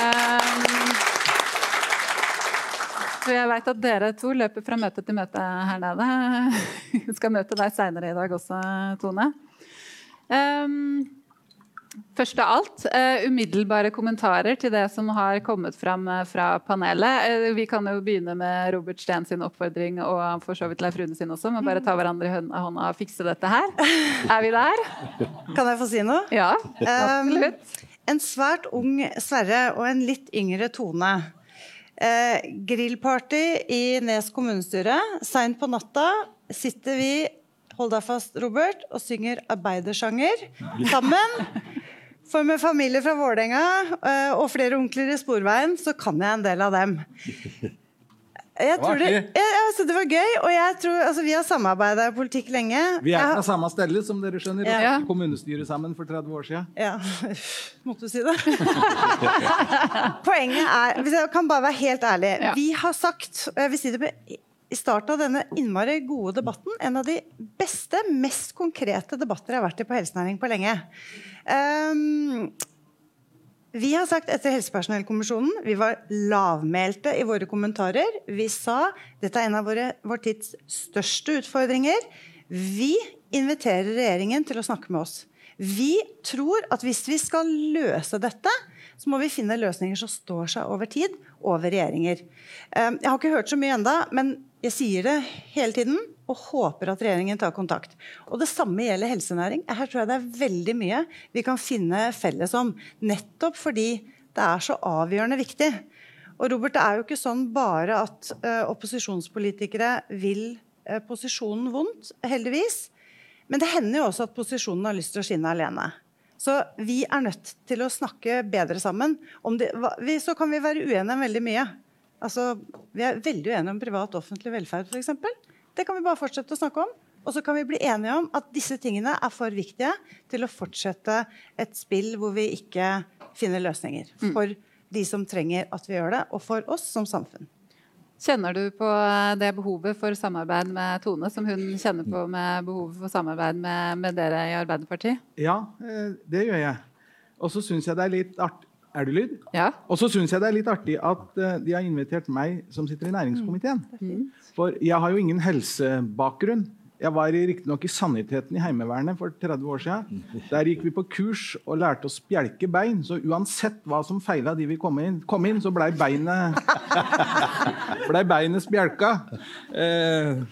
Um, for jeg vet at dere to løper fra møte til møte her nede. Vi skal møte deg seinere i dag også, Tone. Um, først av alt, uh, umiddelbare kommentarer til det som har kommet fram uh, fra panelet. Uh, vi kan jo begynne med Robert Steen sin oppfordring og for så vidt Leif Rune sin også. Men bare ta hverandre i hånda og fikse dette her. Er vi der? Kan jeg få si noe? Ja, absolutt. Um, en svært ung Sverre og en litt yngre Tone Eh, grillparty i Nes kommunestyre. Seint på natta sitter vi hold deg fast, Robert, og synger arbeidersjanger sammen. For med familie fra Vålerenga eh, og flere onkler i Sporveien, så kan jeg en del av dem. Jeg tror det, jeg, altså det var gøy, og jeg tror, altså vi har samarbeida i politikk lenge. Vi er fra samme sted, som dere skjønner. Ja. Kommunestyret sammen for 30 år siden. Ja, Måtte du si det? Poenget er Hvis jeg kan bare være helt ærlig. Ja. Vi har sagt, og jeg vil si det i starten av denne innmari gode debatten, en av de beste, mest konkrete debatter jeg har vært i på helsenæring på lenge. Um, vi har sagt etter Helsepersonellkommisjonen Vi var lavmælte i våre kommentarer. Vi sa dette er en av våre, vår tids største utfordringer. Vi inviterer regjeringen til å snakke med oss. Vi tror at hvis vi skal løse dette, så må vi finne løsninger som står seg over tid, over regjeringer. Ehm, jeg har ikke hørt så mye enda, men jeg sier det hele tiden og håper at regjeringen tar kontakt. Og Det samme gjelder helsenæring. Her tror jeg det er veldig mye vi kan finne felles om. Nettopp fordi det er så avgjørende viktig. Og Robert, Det er jo ikke sånn bare at uh, opposisjonspolitikere vil uh, posisjonen vondt, heldigvis. Men det hender jo også at posisjonen har lyst til å skinne alene. Så vi er nødt til å snakke bedre sammen. Det, vi, så kan vi være uenige om veldig mye. Altså, vi er veldig uenige om privat offentlig velferd f.eks. Det kan vi bare fortsette å snakke om. Og så kan vi bli enige om at disse tingene er for viktige til å fortsette et spill hvor vi ikke finner løsninger. Mm. For de som trenger at vi gjør det, og for oss som samfunn. Kjenner du på det behovet for samarbeid med Tone, som hun kjenner på med behovet for samarbeid med, med dere i Arbeiderpartiet? Ja, eh, det gjør jeg. Og så syns jeg det er litt artig er det lyd? Ja. Og så syns jeg det er litt artig at uh, de har invitert meg som sitter i næringskomiteen. Mm. For jeg har jo ingen helsebakgrunn. Jeg var riktignok i saniteten i Heimevernet for 30 år siden. Der gikk vi på kurs og lærte å spjelke bein. Så uansett hva som feila de vi kom inn, kom inn så blei beinet, ble beinet spjelka. Eh,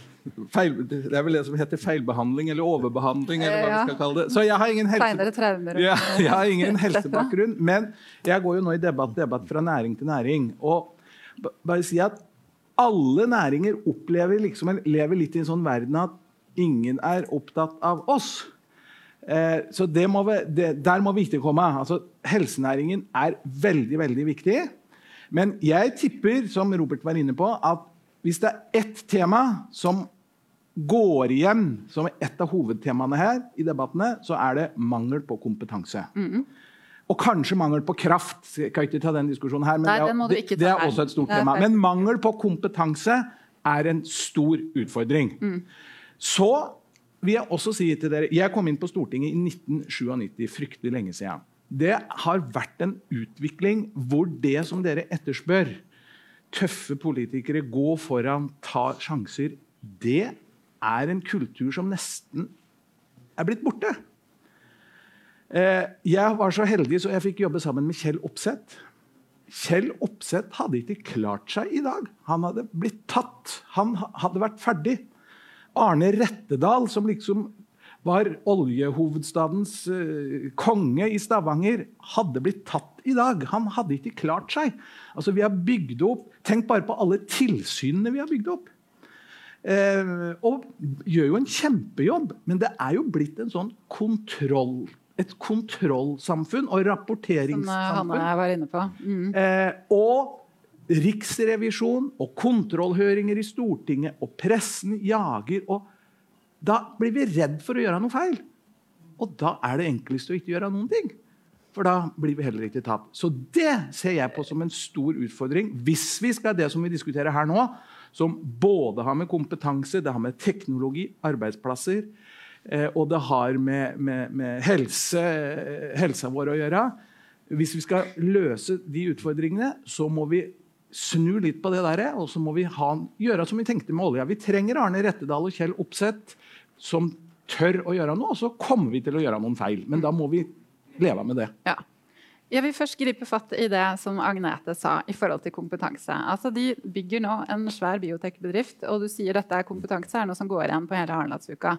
feil, det er vel det som heter feilbehandling eller overbehandling. eller hva vi skal kalle det. Så jeg har ingen, helse, ja, jeg har ingen helsebakgrunn. Men jeg går jo nå i debatt, debatt fra næring til næring. Og bare si at alle næringer opplever liksom, lever litt i en sånn verden at ingen er opptatt av oss. Eh, så må vi, det, der må vi ikke komme. Altså, helsenæringen er veldig, veldig viktig. Men jeg tipper, som Robert var inne på, at hvis det er ett tema som går igjen som et av hovedtemaene her i debattene, så er det mangel på kompetanse. Mm. Og kanskje mangel på kraft. Jeg kan ikke ta den diskusjonen her, men Nei, det, det, det, er også et stort tema. Men mangel på kompetanse er en stor utfordring. Mm. Så vil jeg også si til dere Jeg kom inn på Stortinget i 1997, fryktelig lenge siden. Det har vært en utvikling hvor det som dere etterspør, tøffe politikere, gå foran, ta sjanser, det er en kultur som nesten er blitt borte. Eh, jeg var så heldig så jeg fikk jobbe sammen med Kjell Opseth. Kjell Opseth hadde ikke klart seg i dag. Han hadde blitt tatt. Han hadde vært ferdig. Arne Rettedal, som liksom var oljehovedstadens uh, konge i Stavanger, hadde blitt tatt i dag. Han hadde ikke klart seg. Altså, vi har bygd opp, Tenk bare på alle tilsynene vi har bygd opp. Uh, og gjør jo en kjempejobb, men det er jo blitt en sånn kontroll et kontrollsamfunn og rapporteringssamfunn. Som Hanne var inne på. Mm. Eh, og riksrevisjon og kontrollhøringer i Stortinget, og pressen jager. og Da blir vi redd for å gjøre noe feil. Og da er det enklest å ikke gjøre noen ting. For da blir vi heller ikke tatt. Så det ser jeg på som en stor utfordring. Hvis vi skal det som vi diskuterer her nå, som både har med kompetanse, det har med teknologi, arbeidsplasser, Eh, og det har med, med, med helse, helsa vår å gjøre. Hvis vi skal løse de utfordringene, så må vi snu litt på det der, og så må vi ha, gjøre som vi tenkte med olja. Vi trenger Arne Rettedal og Kjell Opseth som tør å gjøre noe, og så kommer vi til å gjøre noen feil. Men da må vi leve med det. Ja. Jeg vil først gripe fatt i det som Agnete sa i forhold til kompetanse. Altså, De bygger nå en svær biotekbedrift, og du sier dette er kompetanse er noe som går igjen på hele Arendalsuka.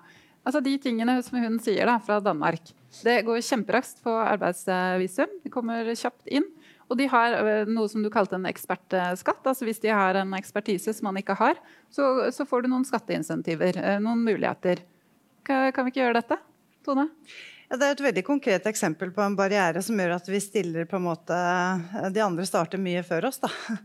Altså De tingene som hun sier da, fra Danmark. Det går kjemperaskt på arbeidsvisum. De kommer kjapt inn. Og de har noe som du kalte en ekspertskatt. altså Hvis de har en ekspertise som man ikke har, så, så får du noen skatteinsentiver. Noen muligheter. Kan vi ikke gjøre dette? Tone? Ja, det er et veldig konkret eksempel på en barriere som gjør at vi stiller på en måte De andre starter mye før oss, da.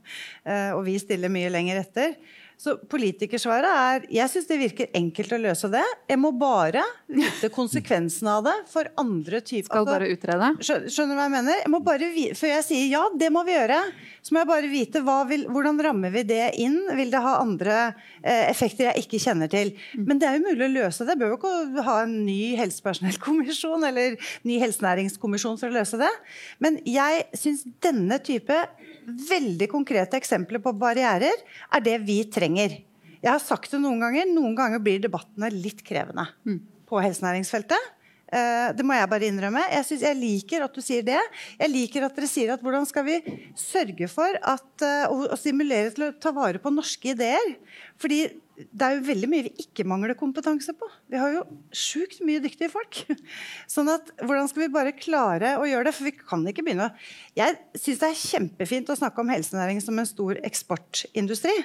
Eh, og vi stiller mye lenger etter. Så politikersvaret er Jeg syns det virker enkelt å løse det. Jeg må bare vite konsekvensene av det for andre typer Skal bare utrede? Skjønner du hva jeg mener? Jeg må bare, før jeg sier ja, det må vi gjøre, så må jeg bare vite vil, hvordan rammer vi det inn. Vil det ha andre eh, effekter jeg ikke kjenner til? Men det er jo mulig å løse det. Jeg bør jo ikke ha en ny helsepersonellkommisjon eller ny helsenæringskommisjon for å løse det. Men jeg syns denne type veldig konkrete eksempler på barrierer er det vi trenger. Jeg har sagt det noen ganger. Noen ganger blir debattene litt krevende mm. på helsenæringsfeltet. Eh, det må jeg bare innrømme. Jeg, synes, jeg, liker at du sier det. Jeg liker at dere sier at hvordan skal vi sørge for at, uh, å, stimulere til å ta vare på norske ideer. Fordi det er jo veldig mye vi ikke mangler kompetanse på. Vi har jo sjukt mye dyktige folk. Sånn at hvordan skal vi bare klare å gjøre det? For vi kan ikke begynne Jeg syns det er kjempefint å snakke om helsenæringen som en stor eksportindustri.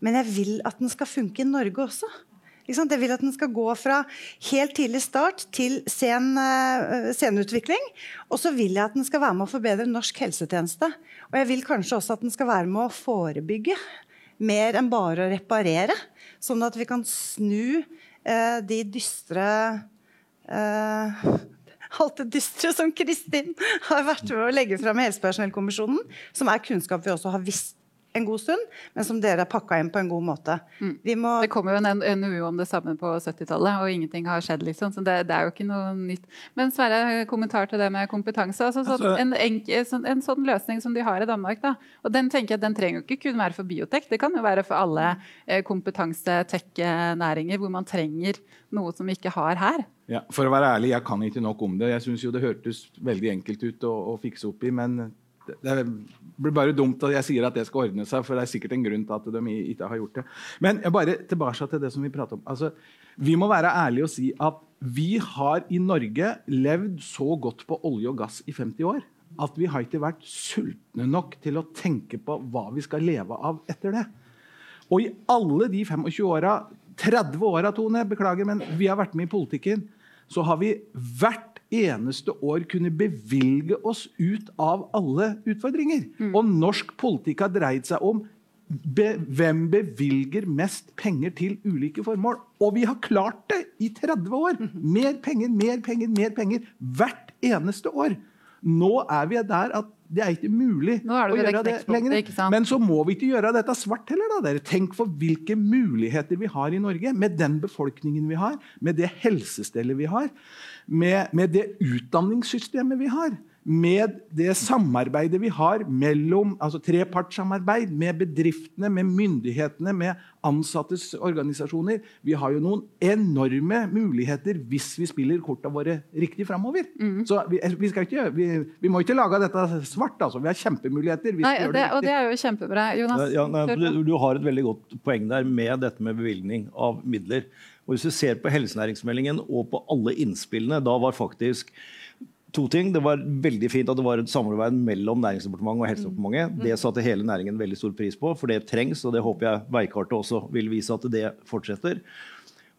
Men jeg vil at den skal funke i Norge også. Jeg vil at den skal gå fra helt tidlig start til sen, uh, senutvikling. Og så vil jeg at den skal være med å forbedre norsk helsetjeneste. Og jeg vil kanskje også at den skal være med å forebygge mer enn bare å reparere. Sånn at vi kan snu eh, de dystre eh, Alt det dystre som Kristin har vært med å legge fram i Helsepersonellkommisjonen, som er kunnskap vi også har visst en god stund, men som dere har pakka inn på en god måte. Mm. Må... det kom jo en NOU om det samme på 70-tallet, og ingenting har skjedd. liksom, så det, det, er jo ikke noe nytt. Men Sverre, kommentar til det med kompetanse. altså, sånn, altså... En, en, så, en, sånn løsning som de har i Danmark, da, og den tenker jeg, den trenger jo ikke kun være for biotek, det kan jo være for alle eh, kompetanse-tech-næringer hvor man trenger noe som vi ikke har her. Ja, for å være ærlig, jeg kan ikke nok om det. Jeg syns det hørtes veldig enkelt ut å, å fikse opp i, men det blir bare dumt at jeg sier at det skal ordne seg, for det er sikkert en grunn til at de ikke har gjort det. Men bare tilbake til det som vi prater om. Altså, vi må være ærlige og si at vi har i Norge levd så godt på olje og gass i 50 år at vi har ikke vært sultne nok til å tenke på hva vi skal leve av etter det. Og i alle de 25 åra, 30 åra, Tone, beklager, men vi har vært med i politikken, så har vi hvert eneste år kunne bevilge oss ut av alle utfordringer. Mm. Og norsk politikk har dreid seg om be, hvem bevilger mest penger til ulike formål. Og vi har klart det i 30 år! Mm-hmm. Mer penger, mer penger, mer penger hvert eneste år. Nå er vi der at det er ikke mulig å gjøre det lenger. Men så må vi ikke gjøre dette svart heller. da, dere. Tenk for hvilke muligheter vi har i Norge, med den befolkningen vi har, med det helsestellet vi har, med, med det utdanningssystemet vi har. Med det samarbeidet vi har mellom altså trepartssamarbeid med bedriftene, med myndighetene, med ansattes organisasjoner. Vi har jo noen enorme muligheter hvis vi spiller korta våre riktig framover. Mm. Så vi, vi, skal ikke, vi, vi må ikke lage dette svart. altså. Vi har kjempemuligheter. hvis Nei, vi gjør det, det og det er jo kjempebra. Jonas? Ja, nei, du, du har et veldig godt poeng der med dette med bevilgning av midler. Og hvis du ser på helsenæringsmeldingen og på alle innspillene, da var faktisk to ting. Det var veldig fint at det var et samarbeid mellom Næringsdepartementet og Helsedepartementet. Det satte hele næringen veldig stor pris på, for det trengs, og det håper jeg veikartet også vil vise at det fortsetter.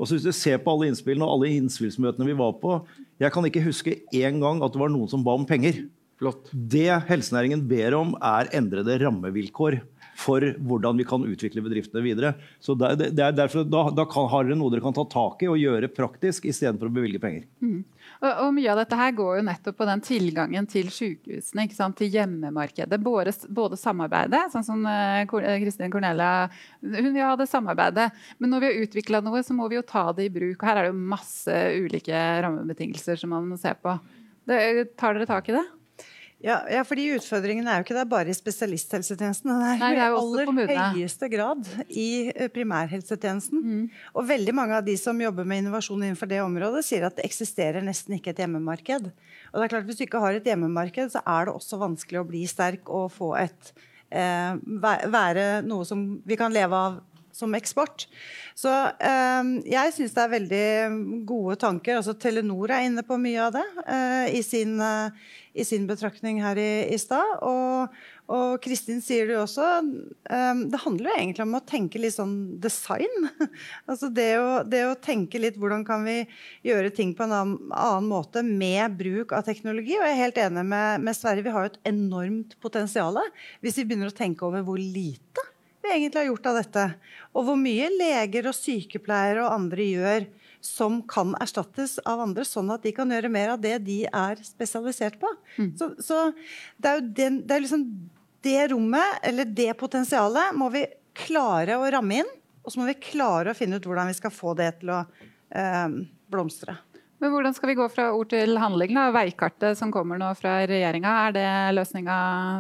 Og så Hvis du ser på alle innspillene og alle innspillsmøtene vi var på Jeg kan ikke huske én gang at det var noen som ba om penger. Flott. Det helsenæringen ber om, er endrede rammevilkår for hvordan vi kan utvikle bedriftene videre. Så det, det det er derfor, Da, da kan, har dere noe dere kan ta tak i og gjøre praktisk istedenfor å bevilge penger. Mm. Og, og Mye av dette her går jo nettopp på den tilgangen til sykehusene, til hjemmemarkedet. Både, både samarbeidet, sånn som eh, Kor- eh, Kristin Cornelia hun vil ha det samarbeidet. Men når vi har utvikla noe, så må vi jo ta det i bruk. og Her er det jo masse ulike rammebetingelser som man må se på. Det, tar dere tak i det? Ja, ja, fordi utfordringen er jo ikke der bare i spesialisthelsetjenesten. Den er Nei, det er jo i aller høyeste grad i eh, primærhelsetjenesten. Mm. Og veldig mange av de som jobber med innovasjon innenfor det området, sier at det eksisterer nesten ikke et hjemmemarked. Og det er klart, Hvis du ikke har et hjemmemarked, så er det også vanskelig å bli sterk og få et eh, være noe som vi kan leve av som eksport. Så eh, jeg syns det er veldig gode tanker. Altså Telenor er inne på mye av det eh, i, sin, eh, i sin betraktning her i, i stad. Og, og Kristin sier det jo også. Um, det handler jo egentlig om å tenke litt sånn design. altså det å, det å tenke litt hvordan kan vi gjøre ting på en annen, annen måte med bruk av teknologi. Og jeg er helt enig med, med Sverre, vi har jo et enormt potensial hvis vi begynner å tenke over hvor lite vi egentlig har gjort av dette. Og hvor mye leger og sykepleiere og andre gjør som kan erstattes av andre, sånn at de kan gjøre mer av det de er spesialisert på. Så, så det er jo den, det, er liksom det rommet, eller det potensialet, må vi klare å ramme inn. Og så må vi klare å finne ut hvordan vi skal få det til å eh, blomstre. Men hvordan skal vi gå fra ord til handling? da? Veikartet som kommer nå fra regjeringa, er det løsninga,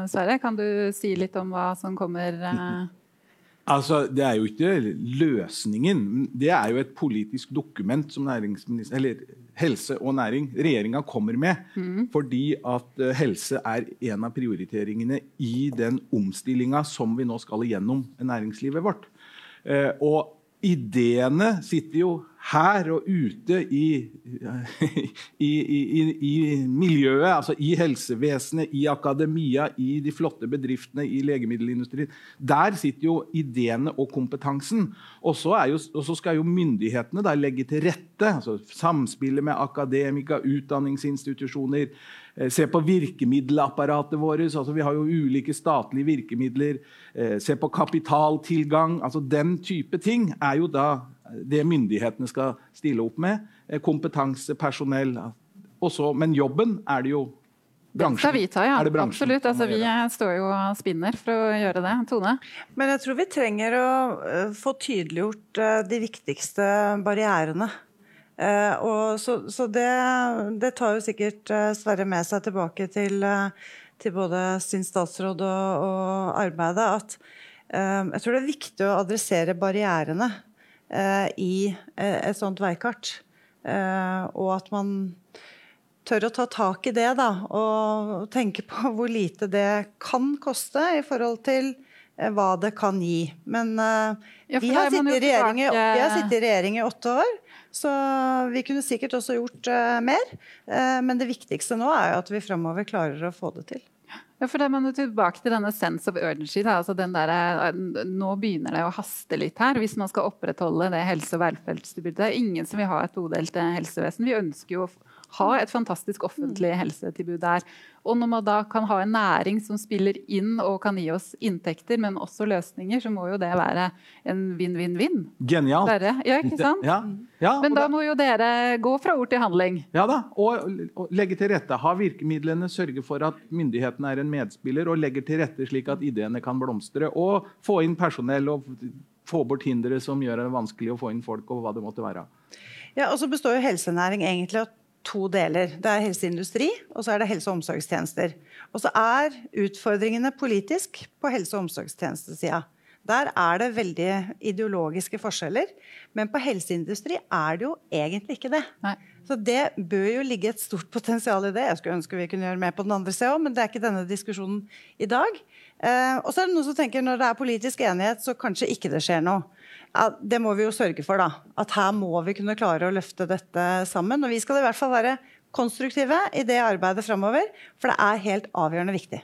Sverre? Kan du si litt om hva som kommer? Eh? Altså, Det er jo ikke løsningen. Det er jo et politisk dokument som eller helse og næring, regjeringa kommer med. Fordi at eh, helse er en av prioriteringene i den omstillinga som vi nå skal igjennom næringslivet vårt. Eh, og ideene sitter jo her og ute i, i, i, i, miljøet, altså i helsevesenet, i akademia, i de flotte bedriftene, i legemiddelindustrien. Der sitter jo ideene og kompetansen. Og så, skal jo myndighetene legge til rette. altså Samspillet med akademika, utdanningsinstitusjoner. Eh, Se på virkemiddelapparatet vårt. altså Vi har jo ulike statlige virkemidler. eh, Se på kapitaltilgang. altså Den type ting er jo da det myndighetene skal stille opp med. Eh, Kompetanse, personell. Også, men jobben er det jo Den skal vi ta, ja. Er det bransjen Absolutt. Altså, vi står jo og spinner for å gjøre det. Tone? Men jeg tror vi trenger å få tydeliggjort de viktigste barrierene. Eh, og så så det, det tar jo sikkert eh, Sverre med seg tilbake til, eh, til både sin statsråd og, og arbeidet. At eh, jeg tror det er viktig å adressere barrierene eh, i et sånt veikart. Eh, og at man tør å ta tak i det, da, og tenke på hvor lite det kan koste i forhold til hva det kan gi. Men vi har sittet i regjering i åtte år, så vi kunne sikkert også gjort uh, mer. Uh, men det viktigste nå er jo at vi framover klarer å få det til. Ja, for det må du tilbake til denne sense of urgency. Da. Altså den der, eh, nå begynner det å haste litt her, hvis man skal opprettholde det helse- og velferdstilbudet. Det er ingen som vil ha et todelt helsevesen. Vi ønsker jo å ha et fantastisk offentlig helsetilbud der. Og når man da kan ha en næring som spiller inn og kan gi oss inntekter, men også løsninger, så må jo det være en vinn-vinn-vinn. Genialt. Dere. Ja, ikke sant? Ja, ja, Men da må jo dere gå fra ord til handling. Ja da, og, og legge til rette. Ha virkemidlene, sørge for at myndighetene er en medspiller og legger til rette slik at ideene kan blomstre. Og få inn personell og få bort hindre som gjør det vanskelig å få inn folk. og hva det måtte være. Ja, og så består jo helsenæring egentlig av to deler. Det er helseindustri, og så er det helse- og omsorgstjenester. Og så er utfordringene politisk på helse- og omsorgstjenestesida. Der er det veldig ideologiske forskjeller. Men på helseindustri er det jo egentlig ikke det. Nei. Så det bør jo ligge et stort potensial i det. Jeg skulle ønske vi kunne gjøre mer på den andre sida òg, men det er ikke denne diskusjonen i dag. Eh, og så er det noen som tenker når det er politisk enighet, så kanskje ikke det skjer noe. Ja, det må vi jo sørge for, da. At her må vi kunne klare å løfte dette sammen. Og vi skal i hvert fall være konstruktive i det arbeidet framover, for det er helt avgjørende viktig.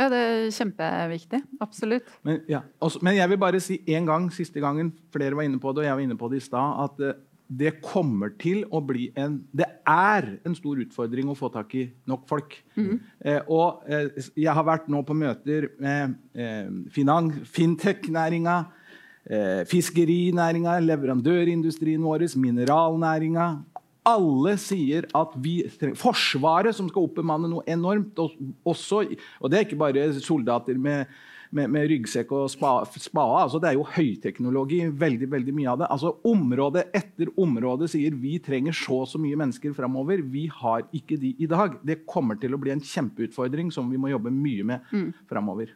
Ja, det er kjempeviktig. Absolutt. Men, ja, også, men jeg vil bare si en gang, siste gangen, flere var inne på det, og jeg var inne på det i stad, at eh, det kommer til å bli en Det er en stor utfordring å få tak i nok folk. Eh, og eh, jeg har vært nå på møter med eh, finan- fintech-næringa, fiskerinæringa, leverandørindustrien vår, mineralnæringa. Alle sier at vi trenger Forsvaret, som skal oppbemanne noe enormt. og- Også, og det er ikke bare soldater med, med, med ryggsekk og spa, spade. Altså, det er jo høyteknologi, veldig veldig mye av det. Altså, Område etter område sier vi trenger så og så mye mennesker framover. Vi har ikke de i dag. Det kommer til å bli en kjempeutfordring som vi må jobbe mye med mm. framover.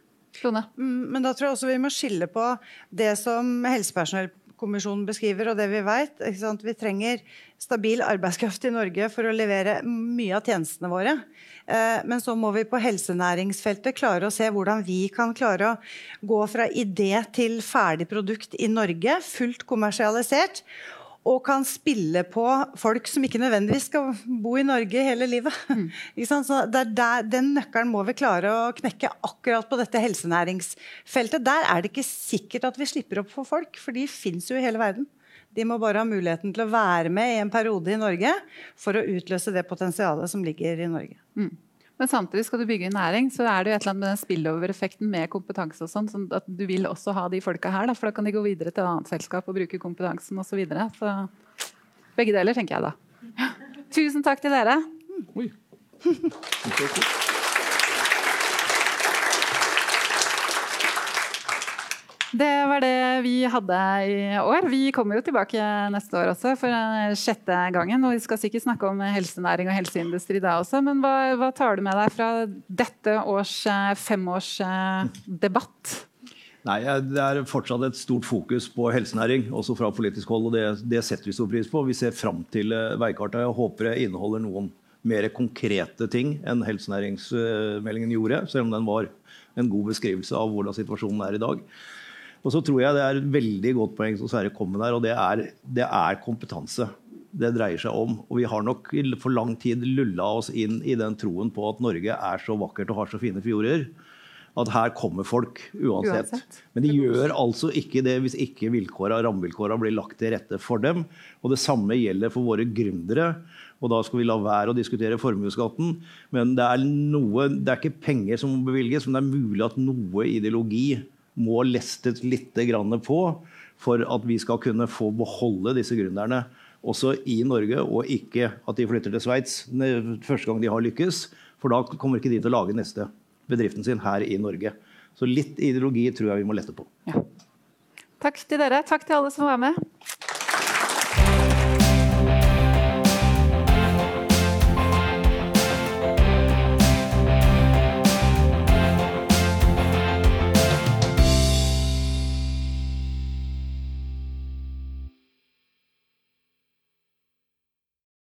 Lone? Mm, Men da tror jeg også vi må skille på det som helsepersonellkommisjonen beskriver, og det vi vet. Vi trenger stabil arbeidskraft i Norge for å levere mye av tjenestene våre. Eh, Men så må vi på helsenæringsfeltet klare å se hvordan vi kan klare å gå fra idé til ferdig produkt i Norge, fullt kommersialisert. Og kan spille på folk som ikke nødvendigvis skal bo i Norge hele livet. Ikke sant? Så er der, den nøkkelen må vi klare å knekke akkurat på dette helsenæringsfeltet. Der er det ikke sikkert at vi slipper opp for folk, for de fins jo i hele verden. De må bare ha muligheten til å være med i en periode i Norge for å utløse det potensialet som ligger i Norge. Men samtidig skal du bygge en næring, så er det jo et eller annet med den spillover-effekten med kompetanse og sånn, sånn at du vil også ha de folka her, da, for da kan de gå videre til et annet selskap og bruke kompetansen osv. Så, videre. så begge deler, tenker jeg da. Tusen takk til dere. Oi. Det var det vi hadde i år. Vi kommer jo tilbake neste år også for sjette gangen. Og vi skal sikkert snakke om helsenæring og helseindustri da også. Men hva, hva tar du med deg fra dette års femårsdebatt? Nei, Det er fortsatt et stort fokus på helsenæring, også fra politisk hold. og Det, det setter vi stor pris på. Vi ser fram til eh, veikartet. Jeg håper det inneholder noen mer konkrete ting enn helsenæringsmeldingen gjorde, selv om den var en god beskrivelse av hvordan situasjonen er i dag. Og så tror jeg det er et veldig godt poeng som Sverre kom med der, og det er, det er kompetanse det dreier seg om. Og vi har nok for lang tid lulla oss inn i den troen på at Norge er så vakkert og har så fine fjorder. At her kommer folk uansett. Uansett. Men de gjør altså ikke det hvis ikke rammevilkåra blir lagt til rette for dem. Og det samme gjelder for våre gründere. Og da skal vi la være å diskutere formuesskatten. Men det er, noe, det er ikke penger som bevilges, men det er mulig at noe ideologi må lestes litt på for at vi skal kunne få beholde disse gründerne også i Norge, og ikke at de flytter til Sveits første gang de har lykkes. For da kommer ikke de til å lage neste bedriften sin her i Norge. Så litt ideologi tror jeg vi må lette på. Takk til dere. Takk til alle som var med.